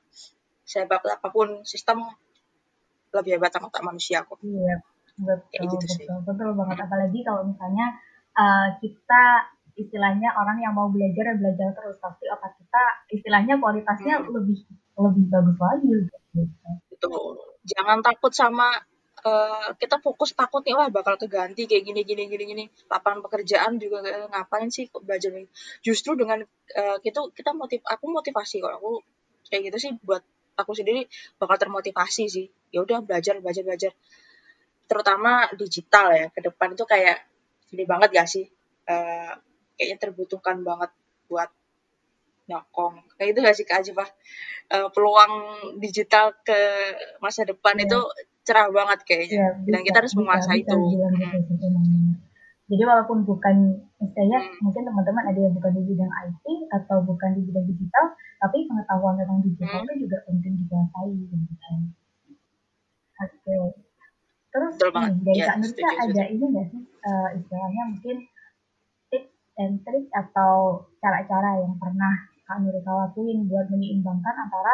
saya apa pun sistem lebih hebat sama otak manusia kok. Iya, betul, gitu betul, sih. betul banget. Apalagi kalau misalnya uh, kita istilahnya orang yang mau belajar dan belajar terus, tapi otak kita istilahnya kualitasnya hmm. lebih lebih bagus lagi gitu. Betul. Jangan takut sama uh, kita fokus takut nih wah bakal keganti kayak gini gini gini gini lapangan pekerjaan juga ngapain sih kok belajar justru dengan uh, kita kita motiv aku motivasi kok aku kayak gitu sih buat aku sendiri bakal termotivasi sih. Ya udah belajar belajar belajar. Terutama digital ya ke depan itu kayak gini banget gak sih? Uh, kayaknya terbutuhkan banget buat nyokong. Kayak itu gak sih kak Ajifah uh, peluang digital ke masa depan yeah. itu cerah banget kayaknya. Yeah, dan kita harus menguasai itu. Jadi walaupun bukan istilahnya hmm. mungkin teman-teman ada yang bukan di bidang IT atau bukan di bidang digital tapi pengetahuan tentang digital hmm. itu juga penting dikuasai gitu kan oke terus nih, dari ya, Kak Nursa ada ini nggak sih uh, istilahnya mungkin tips and trik atau cara-cara yang pernah Kak Nurika lakuin buat menyeimbangkan antara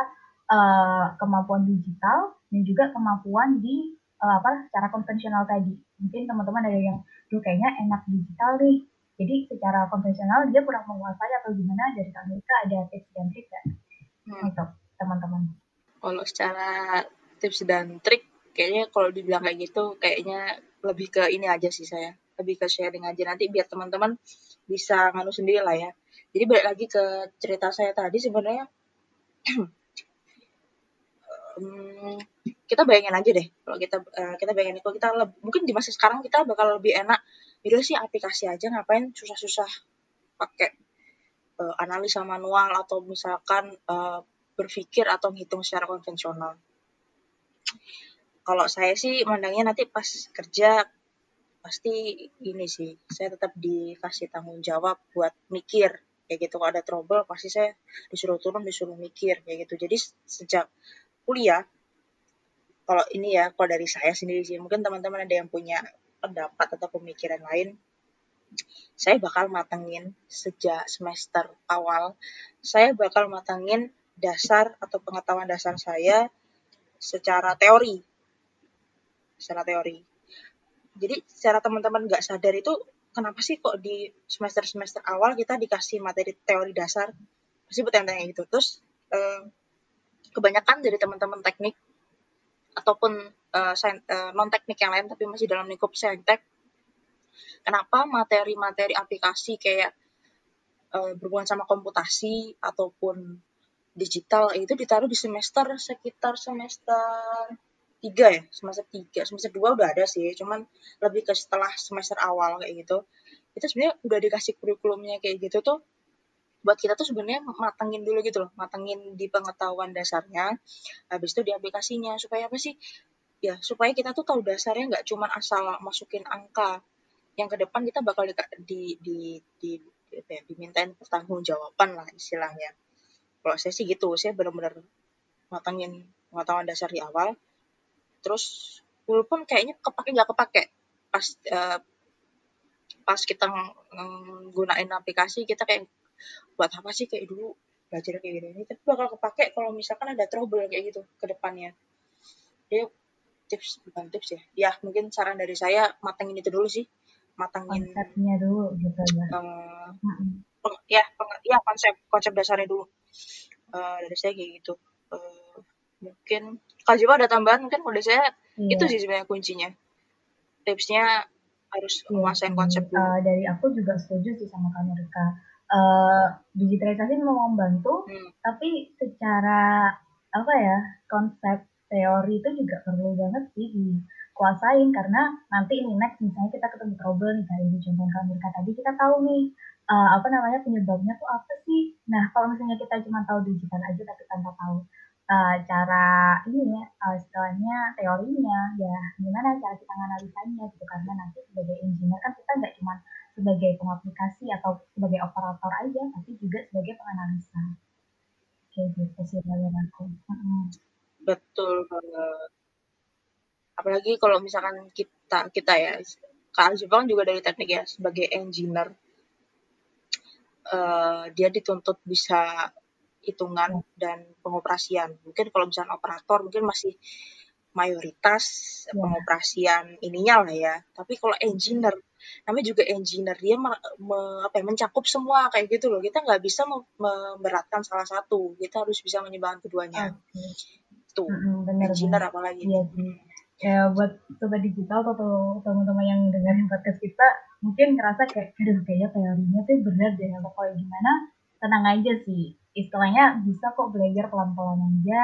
uh, kemampuan digital dan juga kemampuan di uh, apa secara konvensional tadi. Mungkin teman-teman ada yang, tuh kayaknya enak digital nih. Jadi secara konvensional dia kurang menguasai atau gimana dari Nurika ada tips dan trik nggak hmm. untuk teman-teman? Kalau secara tips dan trik, kayaknya kalau dibilang kayak gitu, kayaknya lebih ke ini aja sih saya. Lebih ke sharing aja nanti biar teman-teman bisa nganu sendiri lah ya jadi balik lagi ke cerita saya tadi sebenarnya (clears throat) um, kita bayangin aja deh kalau kita uh, kita bayangin kalau kita lebih, mungkin di masa sekarang kita bakal lebih enak itu sih aplikasi aja ngapain susah-susah pakai uh, analisa manual atau misalkan uh, berpikir atau menghitung secara konvensional. Kalau saya sih mandangnya nanti pas kerja pasti ini sih saya tetap dikasih tanggung jawab buat mikir. Kayak gitu kalau ada trouble pasti saya disuruh turun disuruh mikir kayak gitu. Jadi sejak kuliah kalau ini ya kalau dari saya sendiri sih mungkin teman-teman ada yang punya pendapat atau pemikiran lain saya bakal matengin sejak semester awal. Saya bakal matengin dasar atau pengetahuan dasar saya secara teori. Secara teori. Jadi secara teman-teman nggak sadar itu kenapa sih kok di semester-semester awal kita dikasih materi teori dasar? Pasti bertanya-tanya gitu. Terus eh, kebanyakan dari teman-teman teknik ataupun eh, eh, non teknik yang lain tapi masih dalam lingkup saintek kenapa materi-materi aplikasi kayak eh, berhubungan sama komputasi ataupun digital itu ditaruh di semester sekitar semester tiga ya? Semester tiga semester dua udah ada sih cuman lebih ke setelah semester awal kayak gitu. Itu sebenarnya udah dikasih kurikulumnya kayak gitu tuh buat kita tuh sebenarnya matengin dulu gitu loh matengin di pengetahuan dasarnya habis itu di aplikasinya supaya apa sih? Ya supaya kita tuh tahu dasarnya nggak cuma asal masukin angka yang ke depan kita bakal di di di, di, di ya, dimintain pertanggungjawaban lah istilahnya. Kalau saya sih gitu saya benar-benar matengin pengetahuan dasar di awal terus walaupun kayaknya kepake nggak kepake pas uh, pas kita nggunain aplikasi kita kayak buat apa sih kayak dulu belajar kayak gini? Tapi bakal kepake kalau misalkan ada trouble kayak gitu ke depannya. Jadi tips bukan tips ya. Ya mungkin saran dari saya matengin itu dulu sih. Matengin konsepnya dulu gitu ya. uh, peng, ya peng, ya konsep konsep dasarnya dulu. Uh, dari saya kayak gitu. Uh, mungkin kalau Jiwa ada tambahan mungkin kalau saya? Iya. itu sih sebenarnya kuncinya. Tipsnya harus iya, menguasai konsep dulu. Uh, dari aku juga setuju sih sama kamu Rika. Uh, digitalisasi mau membantu, hmm. tapi secara apa ya konsep teori itu juga perlu banget sih dikuasain karena nanti ini next misalnya kita ketemu trouble nih kayak di contoh kamu Rika tadi kita tahu nih uh, apa namanya penyebabnya tuh apa sih. Nah kalau misalnya kita cuma tahu digital aja tapi tanpa tahu uh, cara ini ya uh, istilahnya teorinya ya gimana cara kita menganalisanya gitu karena nanti sebagai engineer kan kita nggak cuma sebagai pengaplikasi atau sebagai operator aja tapi juga sebagai penganalisa kayak gitu sih dari aku betul banget apalagi kalau misalkan kita kita ya Kak Jepang juga dari teknik ya sebagai engineer uh, dia dituntut bisa hitungan dan pengoperasian. Mungkin kalau misalnya operator mungkin masih mayoritas yeah. pengoperasian ininya lah ya. Tapi kalau engineer, namanya juga engineer dia me, me, apa ya, mencakup semua kayak gitu loh. Kita nggak bisa memberatkan salah satu, kita harus bisa menyeimbangkan keduanya. Okay. Tuh, mm -hmm, engineer apalagi. Iya sih. Ya buat sobat digital atau teman-teman yang dengerin podcast kita, mungkin ngerasa kayak, aduh kayaknya teorinya tuh berat deh, atau kayak gimana, tenang aja sih. Istilahnya bisa kok belajar pelan-pelan aja,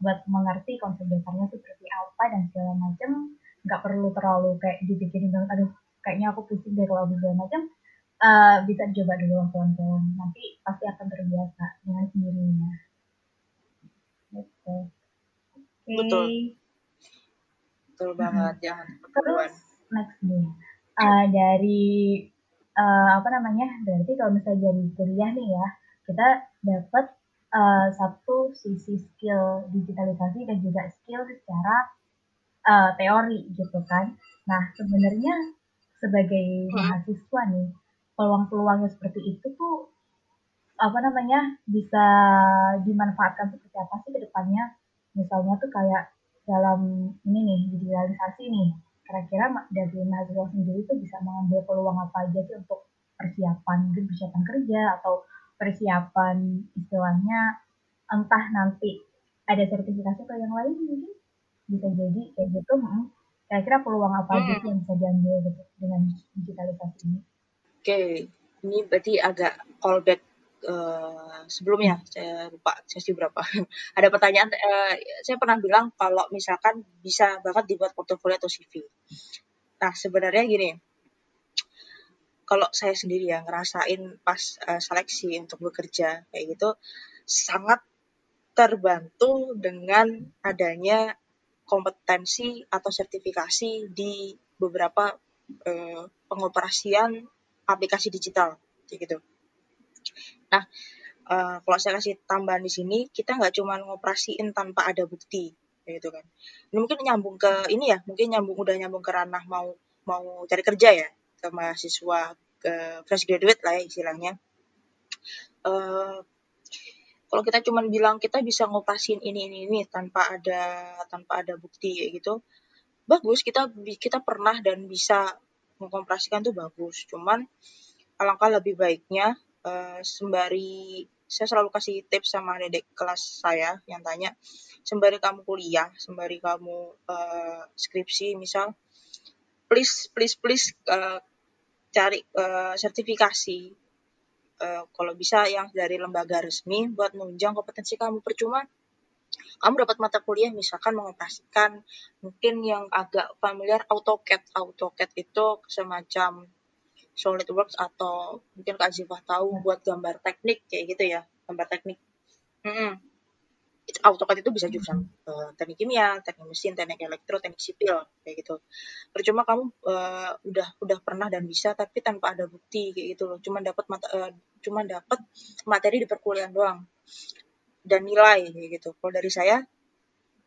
buat mengerti konsep dasarnya seperti apa dan segala macam nggak perlu terlalu kayak dipikirin banget aduh kayaknya aku pusing deh kalau segala macam. Uh, bisa coba dulu pelan-pelan. Nanti pasti akan terbiasa dengan sendirinya. Gitu. Okay. betul. Betul banget hmm. jangan terus next nih. Uh, dari uh, apa namanya? Berarti kalau misalnya jadi kuliah nih ya kita dapat uh, satu sisi skill digitalisasi dan juga skill secara uh, teori gitu kan. Nah sebenarnya sebagai mahasiswa nih peluang-peluangnya seperti itu tuh apa namanya bisa dimanfaatkan seperti apa sih ke depannya? Misalnya tuh kayak dalam ini nih digitalisasi nih kira-kira dari mahasiswa sendiri tuh bisa mengambil peluang apa aja sih untuk persiapan persiapan kerja atau persiapan istilahnya entah nanti ada sertifikasi atau yang lain mungkin bisa jadi kayak gitu hmm. Kira-kira peluang apa aja sih yang bisa diambil gitu dengan digitalisasi ini oke okay. ini berarti agak callback uh, sebelumnya. Saya lupa sesi berapa. (laughs) Ada pertanyaan uh, saya pernah bilang kalau misalkan bisa banget dibuat portofolio atau CV nah sebenarnya gini kalau saya sendiri ya ngerasain pas uh, seleksi untuk bekerja kayak gitu sangat terbantu dengan adanya kompetensi atau sertifikasi di beberapa uh, pengoperasian aplikasi digital gitu. Nah, uh, kalau saya kasih tambahan di sini, kita nggak cuma ngoperasiin tanpa ada bukti, gitu kan. Ini mungkin nyambung ke ini ya, mungkin nyambung udah nyambung ke ranah mau mau cari kerja ya ke mahasiswa ke fresh graduate lah ya istilahnya. Uh, kalau kita cuma bilang kita bisa ngopasin ini ini ini tanpa ada tanpa ada bukti kayak gitu, bagus kita kita pernah dan bisa mengkompresikan tuh bagus. Cuman alangkah lebih baiknya uh, sembari saya selalu kasih tips sama dedek kelas saya yang tanya sembari kamu kuliah, sembari kamu uh, skripsi misal please please please uh, cari uh, sertifikasi uh, kalau bisa yang dari lembaga resmi buat menunjang kompetensi kamu. Percuma kamu dapat mata kuliah misalkan mengoperasikan mungkin yang agak familiar AutoCAD. AutoCAD itu semacam SolidWorks atau mungkin Kak Zifah tahu buat gambar teknik kayak gitu ya gambar teknik. Mm -hmm. AutoCAD itu bisa jurusan uh, teknik kimia, teknik mesin, teknik elektro, teknik sipil kayak gitu. Percuma kamu uh, udah udah pernah dan bisa tapi tanpa ada bukti kayak gitu loh. Cuma dapat uh, cuma dapat materi di perkuliahan doang dan nilai kayak gitu. Kalau dari saya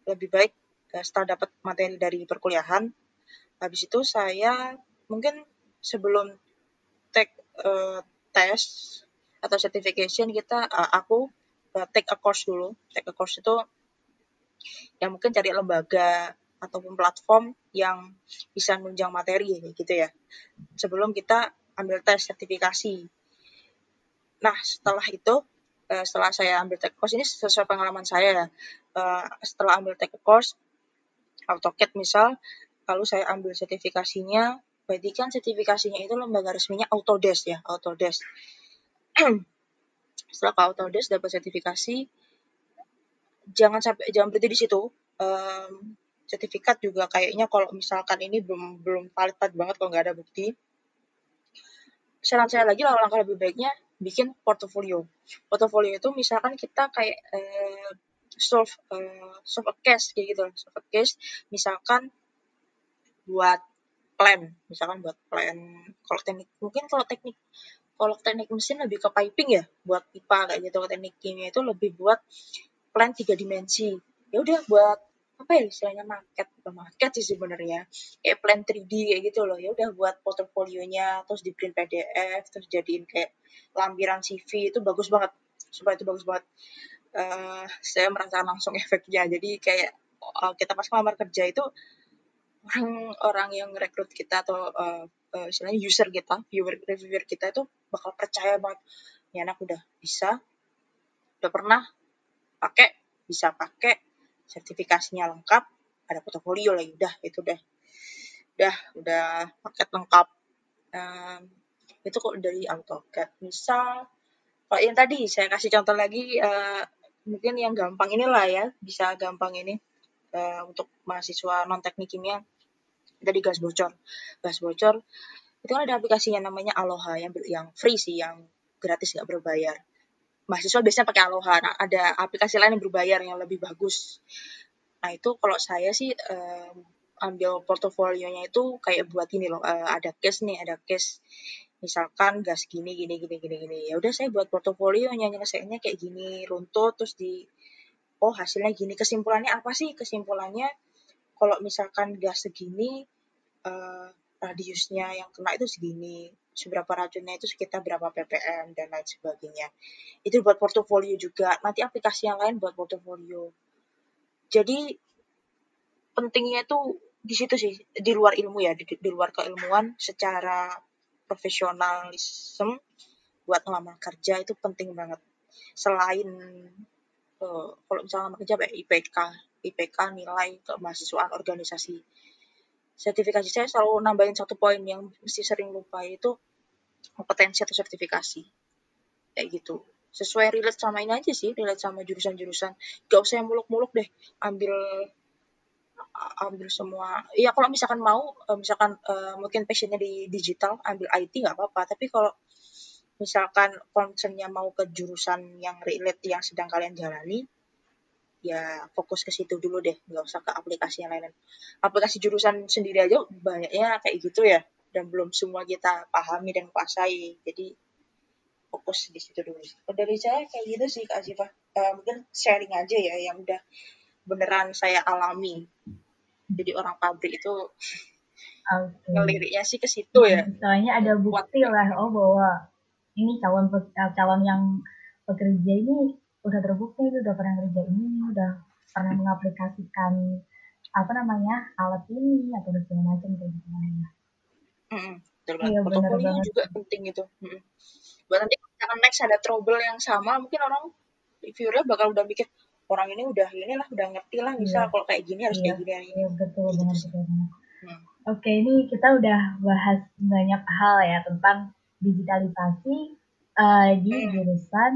lebih baik uh, setelah dapat materi dari perkuliahan habis itu saya mungkin sebelum take uh, tes atau certification kita uh, aku uh, take a course dulu. Take a course itu ya mungkin cari lembaga ataupun platform yang bisa menunjang materi gitu ya. Sebelum kita ambil tes sertifikasi. Nah, setelah itu uh, setelah saya ambil take course ini sesuai pengalaman saya ya. Uh, setelah ambil take course AutoCAD misal, kalau saya ambil sertifikasinya, berarti kan sertifikasinya itu lembaga resminya Autodesk ya, Autodesk. (clears throat) setelah ke Autodesk dapat sertifikasi jangan sampai jangan berhenti di situ. Um, sertifikat juga kayaknya kalau misalkan ini belum belum valid banget kalau nggak ada bukti. Saran saya lagi langkah lebih baiknya bikin portofolio. Portofolio itu misalkan kita kayak uh, solve uh, solve a case kayak gitu. Solve a case misalkan buat plan. Misalkan buat plan kalau teknik mungkin kalau teknik kalau teknik mesin lebih ke piping ya buat pipa kayak gitu. Teknik kimia itu lebih buat plan tiga dimensi. Ya udah buat apa ya istilahnya market. Bukan market sih sebenarnya. Kayak plan 3D kayak gitu loh. Ya udah buat portofolionya terus di print PDF terus jadiin kayak lampiran CV itu bagus banget. Supaya itu bagus banget. Uh, saya merasakan langsung (laughs) efeknya. Jadi kayak uh, kita pas ngelamar kerja itu orang-orang yang rekrut kita atau uh, uh, istilahnya user kita, viewer reviewer kita itu bakal percaya banget ya anak udah bisa, udah pernah pakai, bisa pakai, sertifikasinya lengkap, ada portofolio lagi, udah itu deh, udah udah paket lengkap. Um, itu kok dari AutoCAD. Misal kalau yang tadi saya kasih contoh lagi uh, mungkin yang gampang inilah ya bisa gampang ini uh, untuk mahasiswa non teknik kimia tadi gas bocor. Gas bocor itu kan ada aplikasinya namanya Aloha yang yang free sih yang gratis nggak berbayar. Mahasiswa biasanya pakai Aloha. Nah, ada aplikasi lain yang berbayar yang lebih bagus. Nah itu kalau saya sih uh, ambil portofolionya itu kayak buat ini loh uh, ada case nih ada case. Misalkan gas gini gini gini gini gini. Ya udah saya buat portofolionya nyelesainya kayak gini runtut terus di oh hasilnya gini. Kesimpulannya apa sih? Kesimpulannya kalau misalkan gas segini uh, radiusnya yang kena itu segini seberapa racunnya itu sekitar berapa ppm dan lain sebagainya. Itu buat portofolio juga. Nanti aplikasi yang lain buat portofolio. Jadi pentingnya itu di situ sih di luar ilmu ya di, di luar keilmuan secara profesionalisme buat ngelamar kerja itu penting banget. Selain uh, kalau misalnya kerja kayak IPK IPK nilai kemahasiswaan organisasi. Sertifikasi saya selalu nambahin satu poin yang mesti sering lupa itu kompetensi atau sertifikasi. Kayak gitu. Sesuai relate sama ini aja sih relate sama jurusan-jurusan. Gak usah yang muluk-muluk deh ambil ambil semua. Ya kalau misalkan mau eh, misalkan uh, mungkin passionnya di digital ambil IT nggak apa-apa. Tapi kalau misalkan concernnya mau ke jurusan yang relate yang sedang kalian jalani, ya fokus ke situ dulu deh, nggak usah ke aplikasi yang lain. Aplikasi jurusan sendiri aja banyaknya kayak gitu ya, dan belum semua kita pahami dan kuasai. Jadi fokus di situ dulu. Dari saya kayak gitu sih Kak Ziva. Uh, mungkin sharing aja ya yang udah beneran saya alami. Jadi orang pabrik itu okay. ngeliriknya sih ke situ ya. Soalnya ada bukti lah, oh bahwa ini calon eh, calon yang pekerja ini udah terbukti itu udah pernah kerja ini udah pernah mengaplikasikan apa namanya alat ini atau segala macam kayak gitu. Mm, iya, portofolio juga penting itu. Mm. Buat nanti kalau next ada trouble yang sama, mungkin orang reviewernya bakal udah mikir orang ini udah ini lah udah ngerti lah iya. kalau kayak gini harus iya, kayak gini. Iya betul gitu banget betul banget. Hmm. Oke ini kita udah bahas banyak hal ya tentang digitalisasi uh, di hmm. jurusan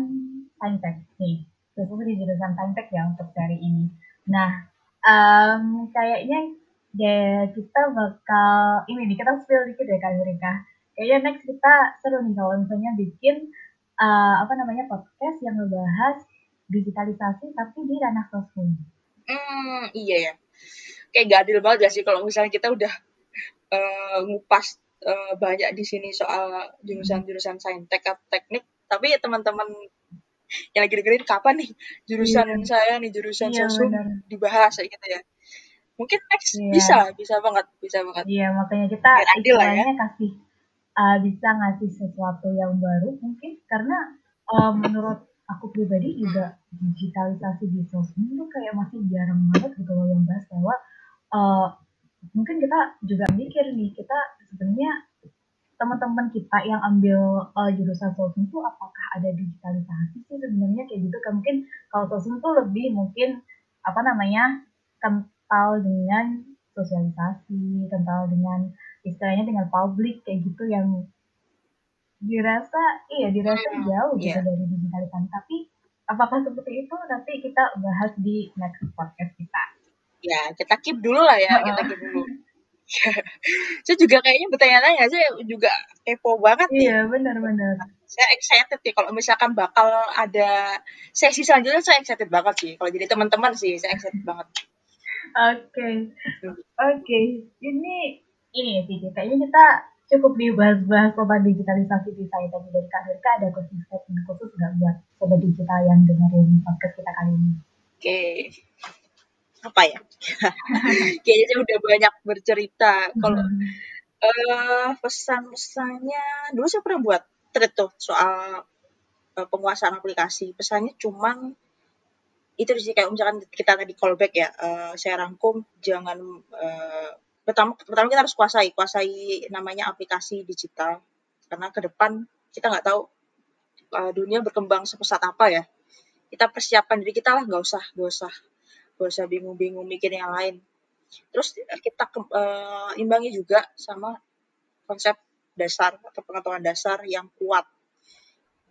Saintek nih, khususnya di jurusan Saintek ya untuk hari ini. Nah, um, kayaknya ya kita bakal ini nih kita spill dikit ya Kak Yurika. Kayaknya next kita seru nih kalau misalnya bikin uh, apa namanya podcast yang ngebahas digitalisasi tapi di ranah sosmed. Hmm, iya ya. Kayak gak adil banget gak sih kalau misalnya kita udah uh, ngupas uh, banyak di sini soal jurusan-jurusan saintek atau teknik. Tapi ya teman-teman yang lagi dengerin kapan nih jurusan yeah. saya nih jurusan yeah, sosum dibahas kayak gitu ya. Mungkin next yeah. bisa bisa banget bisa banget. Iya yeah, makanya kita adil lah ya. kasih uh, bisa ngasih sesuatu yang baru mungkin. Karena uh, menurut aku pribadi juga digitalisasi di sosmed itu kayak masih jarang banget gitu loh yang bahas bahwa uh, mungkin kita juga mikir nih kita sebenarnya teman-teman kita yang ambil uh, jurusan sosum itu apakah ada digitalisasi sih sebenarnya? Kayak gitu kan. Mungkin kalau sosum tuh lebih mungkin apa namanya kental dengan sosialisasi kental dengan istilahnya dengan publik kayak gitu yang dirasa iya dirasa hmm, jauh gitu yeah. dari digitalisasi. Tapi apakah seperti itu? Nanti kita bahas di next podcast kita ya kita keep dulu lah ya kita keep dulu. (laughs) Saya juga kayaknya bertanya-tanya saya juga kepo banget iya benar-benar saya excited sih kalau misalkan bakal ada sesi selanjutnya saya excited banget sih. Kalau jadi teman-teman sih saya excited banget. Oke. Okay. oke okay. ini ini sih kayaknya kita cukup dibahas-bahas soal digitalisasi di saya tadi. Dari Kak Dirka ada khusus khusus nggak buat sobat digital yang dengerin podcast kita kali ini? Oke. okay apa ya? (laughs) Kayaknya udah banyak bercerita. Kalau hmm. uh, pesan-pesannya dulu saya pernah buat thread tuh soal uh, penguasaan aplikasi. Pesannya cuman itu sih kayak misalkan kita tadi callback ya, uh, saya rangkum jangan uh, pertama pertama kita harus kuasai kuasai namanya aplikasi digital. Karena ke depan kita nggak tahu uh, dunia berkembang sepesat apa ya. Kita persiapkan diri kita lah nggak usah nggak usah nggak usah bingung-bingung mikir yang lain. Terus kita uh, imbangi juga sama konsep dasar atau pengetahuan dasar yang kuat.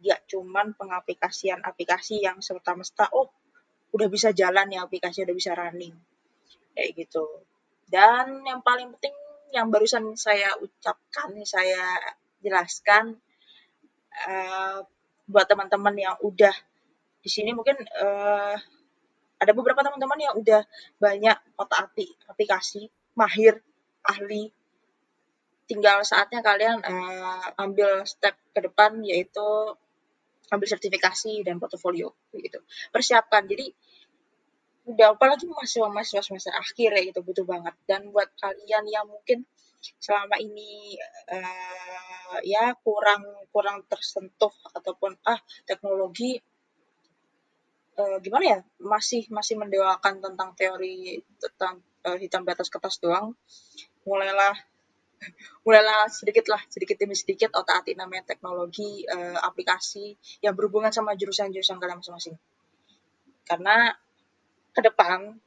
Ya cuman pengaplikasian aplikasi yang serta-merta oh udah bisa jalan ya aplikasi udah bisa running. Kayak gitu. Dan yang paling penting yang barusan saya ucapkan saya jelaskan uh, buat teman-teman yang udah di sini mungkin uh, ada beberapa teman-teman yang udah banyak otak atik aplikasi mahir ahli. Tinggal saatnya kalian uh, ambil step ke depan yaitu ambil sertifikasi dan portofolio gitu persiapkan. Jadi udah apalagi mahasiswa mahasiswa semester akhir ya itu butuh banget. Dan buat kalian yang mungkin selama ini uh, ya kurang kurang tersentuh ataupun ah teknologi uh, gimana ya masih masih mendewakan tentang teori tentang uh, hitam di atas kertas doang. Mulailah (laughs) mulailah sedikit lah sedikit demi sedikit otak atik namanya teknologi uh, aplikasi yang berhubungan sama jurusan-jurusan kalian masing-masing. Karena ke depan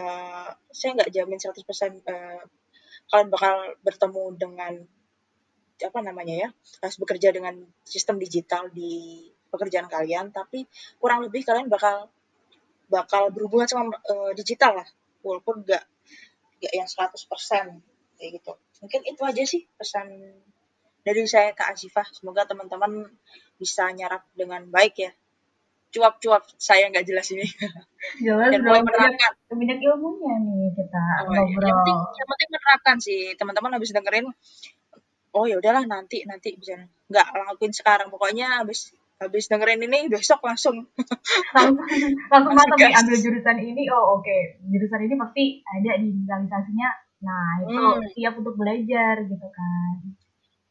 uh, saya nggak jamin 100% uh, kalian bakal bertemu dengan apa namanya ya harus bekerja dengan sistem digital di pekerjaan kalian tapi kurang lebih kalian bakal bakal berhubungan sama uh, digital lah. Walaupun nggak nggak yang 100% kayak gitu. Mungkin itu aja sih pesan dari saya ke Azifah. Semoga teman-teman bisa nyarap dengan baik ya. Cuap-cuap saya nggak jelas ini. (laughs) Jelas dan mulai menerapkan. banyak ilmunya nih kita oh, iya. ngobrol. yang penting, yang penting menerapkan sih. Teman-teman habis dengerin oh ya udahlah nanti nanti bisa. Nggak lakuin sekarang. Pokoknya habis habis dengerin ini besok langsung langsung (laughs) langsung ambil jurusan ini oh oke okay. jurusan ini pasti ada di digitalisasinya Nah, itu hmm. siap untuk belajar gitu kan.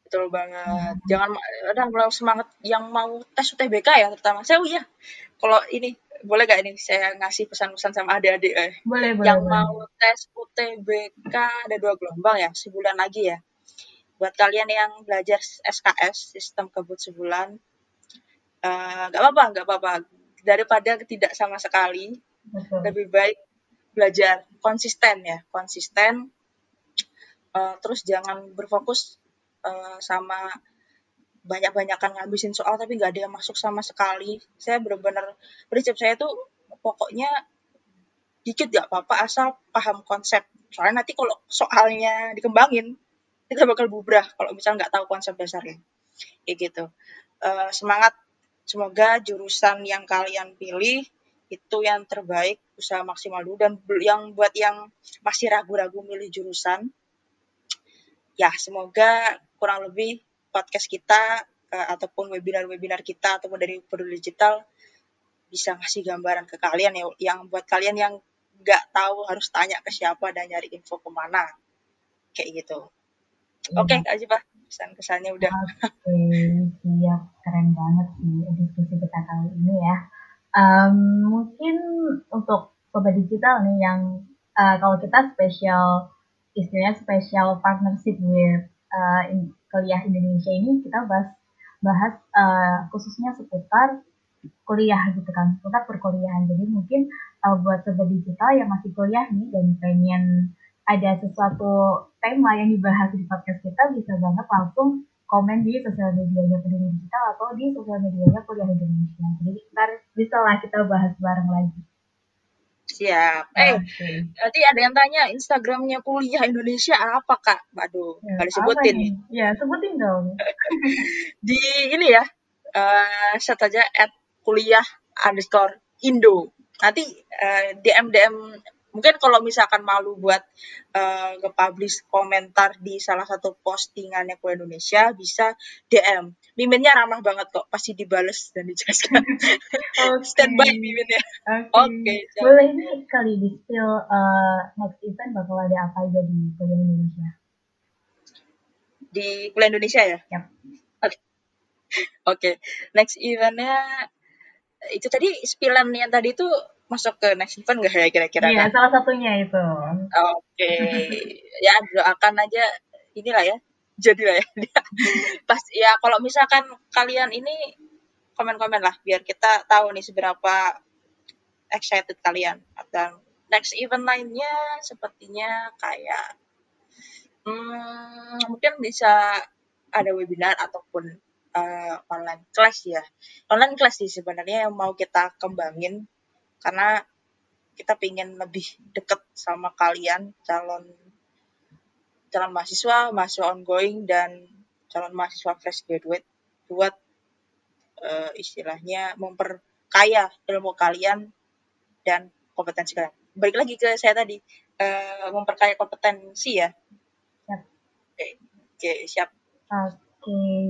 Betul banget. Hmm. Jangan ada kalau semangat yang mau tes UTBK ya terutama. Saya oh iya. Kalau ini boleh gak ini saya ngasih pesan-pesan sama adik-adik eh. Boleh, boleh. Yang boleh. mau tes UTBK ada dua gelombang ya, sebulan lagi ya. Buat kalian yang belajar SKS, sistem kebut sebulan, uh, gak apa-apa, gak apa-apa. Daripada tidak sama sekali, Betul. lebih baik belajar konsisten ya, konsisten. Uh, terus jangan berfokus uh, sama banyak-banyakan ngabisin soal tapi nggak ada yang masuk sama sekali. Saya benar-benar prinsip saya tuh pokoknya dikit gak apa-apa asal paham konsep. Soalnya nanti kalau soalnya dikembangin kita bakal bubrah kalau misalnya nggak tahu konsep dasarnya. Kayak gitu. Uh, semangat semoga jurusan yang kalian pilih itu yang terbaik usaha maksimal dulu dan yang buat yang masih ragu-ragu milih jurusan ya semoga kurang lebih podcast kita uh, ataupun webinar-webinar kita ataupun dari Peduli Digital bisa ngasih gambaran ke kalian ya yang buat kalian yang nggak tahu harus tanya ke siapa dan nyari info ke mana kayak gitu. Ya. Oke, okay, Kak Ajibah, pesan-kesannya udah. Oke, okay, siap. Keren banget sih diskusi kita kali ini ya. Um, mungkin untuk sobat digital nih yang uh, kalau kita spesial istilahnya special partnership with uh, in, kuliah Indonesia ini kita bahas bahas uh, khususnya seputar kuliah gitu kan, seputar perkuliahan. Jadi mungkin uh, buat sobat digital yang masih kuliah nih dan pengen ada sesuatu tema yang dibahas di podcast kita bisa banget langsung komen di sosial medianya Peduli Digital atau di sosial medianya Kuliah Indonesia. Jadi ntar bisa lah kita bahas bareng lagi. Siap. Eh, okay. nanti ada yang tanya Instagramnya kuliah Indonesia apa kak? Waduh, ya, nggak disebutin nih. Ya, sebutin dong. (laughs) Di ini ya, uh, set aja at kuliah underscore Indo. Nanti uh, eh, DM DM mungkin kalau misalkan malu buat uh, nge-publish komentar di salah satu postingannya ku Indonesia bisa DM. Miminnya ramah banget kok, pasti dibales dan dijelaskan. (laughs) okay. Standby miminnya. Oke. Okay. okay, Boleh ini kali di spill uh, next event bakal ada apa aja di kuliah Indonesia? Di kuliah Indonesia ya? Yep. Oke. Okay. okay. Next eventnya itu tadi spillan yang tadi itu masuk ke next event gak ya kira-kira? Iya, salah satunya itu. Oke, okay. ya doakan aja inilah ya, jadilah ya. (laughs) Pas ya kalau misalkan kalian ini komen-komen lah biar kita tahu nih seberapa excited kalian. Dan next event lainnya sepertinya kayak hmm, mungkin bisa ada webinar ataupun uh, online class ya. Online class sih sebenarnya yang mau kita kembangin karena kita pengen lebih deket sama kalian calon calon mahasiswa, mahasiswa ongoing dan calon mahasiswa fresh graduate buat uh, istilahnya memperkaya ilmu kalian dan kompetensi kalian. Balik lagi ke saya tadi uh, memperkaya kompetensi ya. Oke, okay, siap. Oke. Okay.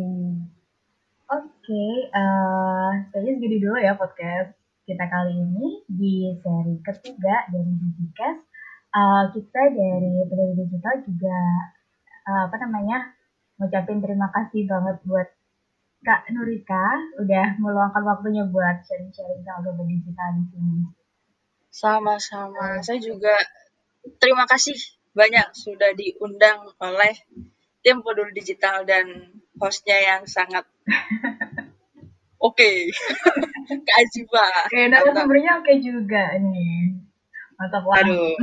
Oke, okay, uh, kayaknya segini dulu ya podcast kita kali ini di seri ketiga dari Digicast. Uh, kita dari Peduli Digital juga uh, apa namanya ngucapin terima kasih banget buat Kak Nurika udah meluangkan waktunya buat sharing-sharing soal global digital di sini. Sama-sama. Saya juga terima kasih banyak sudah diundang oleh tim Peduli Digital dan hostnya yang sangat (laughs) oke. Okay. (laughs) Kak Aziba. Oke, narasumbernya oke okay juga nih. Mantap lah. Aduh.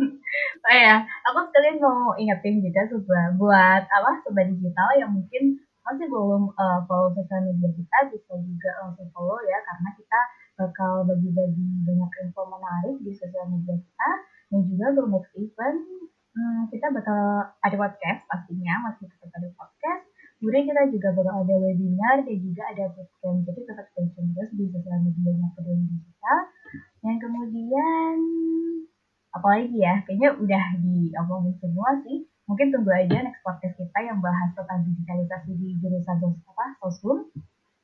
(laughs) oh ya, aku sekalian mau ingetin juga sebuah buat apa sobat digital yang mungkin masih belum uh, follow sosial media kita bisa juga langsung follow ya karena kita bakal bagi-bagi banyak info menarik di sosial media kita dan juga untuk next event hmm, kita bakal ada podcast pastinya masih tetap ada podcast Kemudian kita juga bakal ada webinar dan juga ada bootcamp. Jadi tetap stay tune terus di sosial media yang peduli digital. Dan kemudian apalagi ya, kayaknya udah diomongin semua sih. Mungkin tunggu aja next podcast kita yang bahas tentang digitalisasi di jurusan apa, sosum.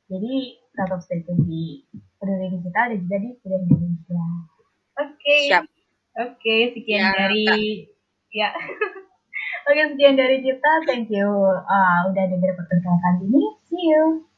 Jadi tetap stay tune di peduli digital dan juga di peduli Indonesia. Oke. Okay. Oke, okay, sekian ya, dari (laughs) ya. Oke, sekian dari kita. Thank you uh, udah dengar podcast kali ini. See you.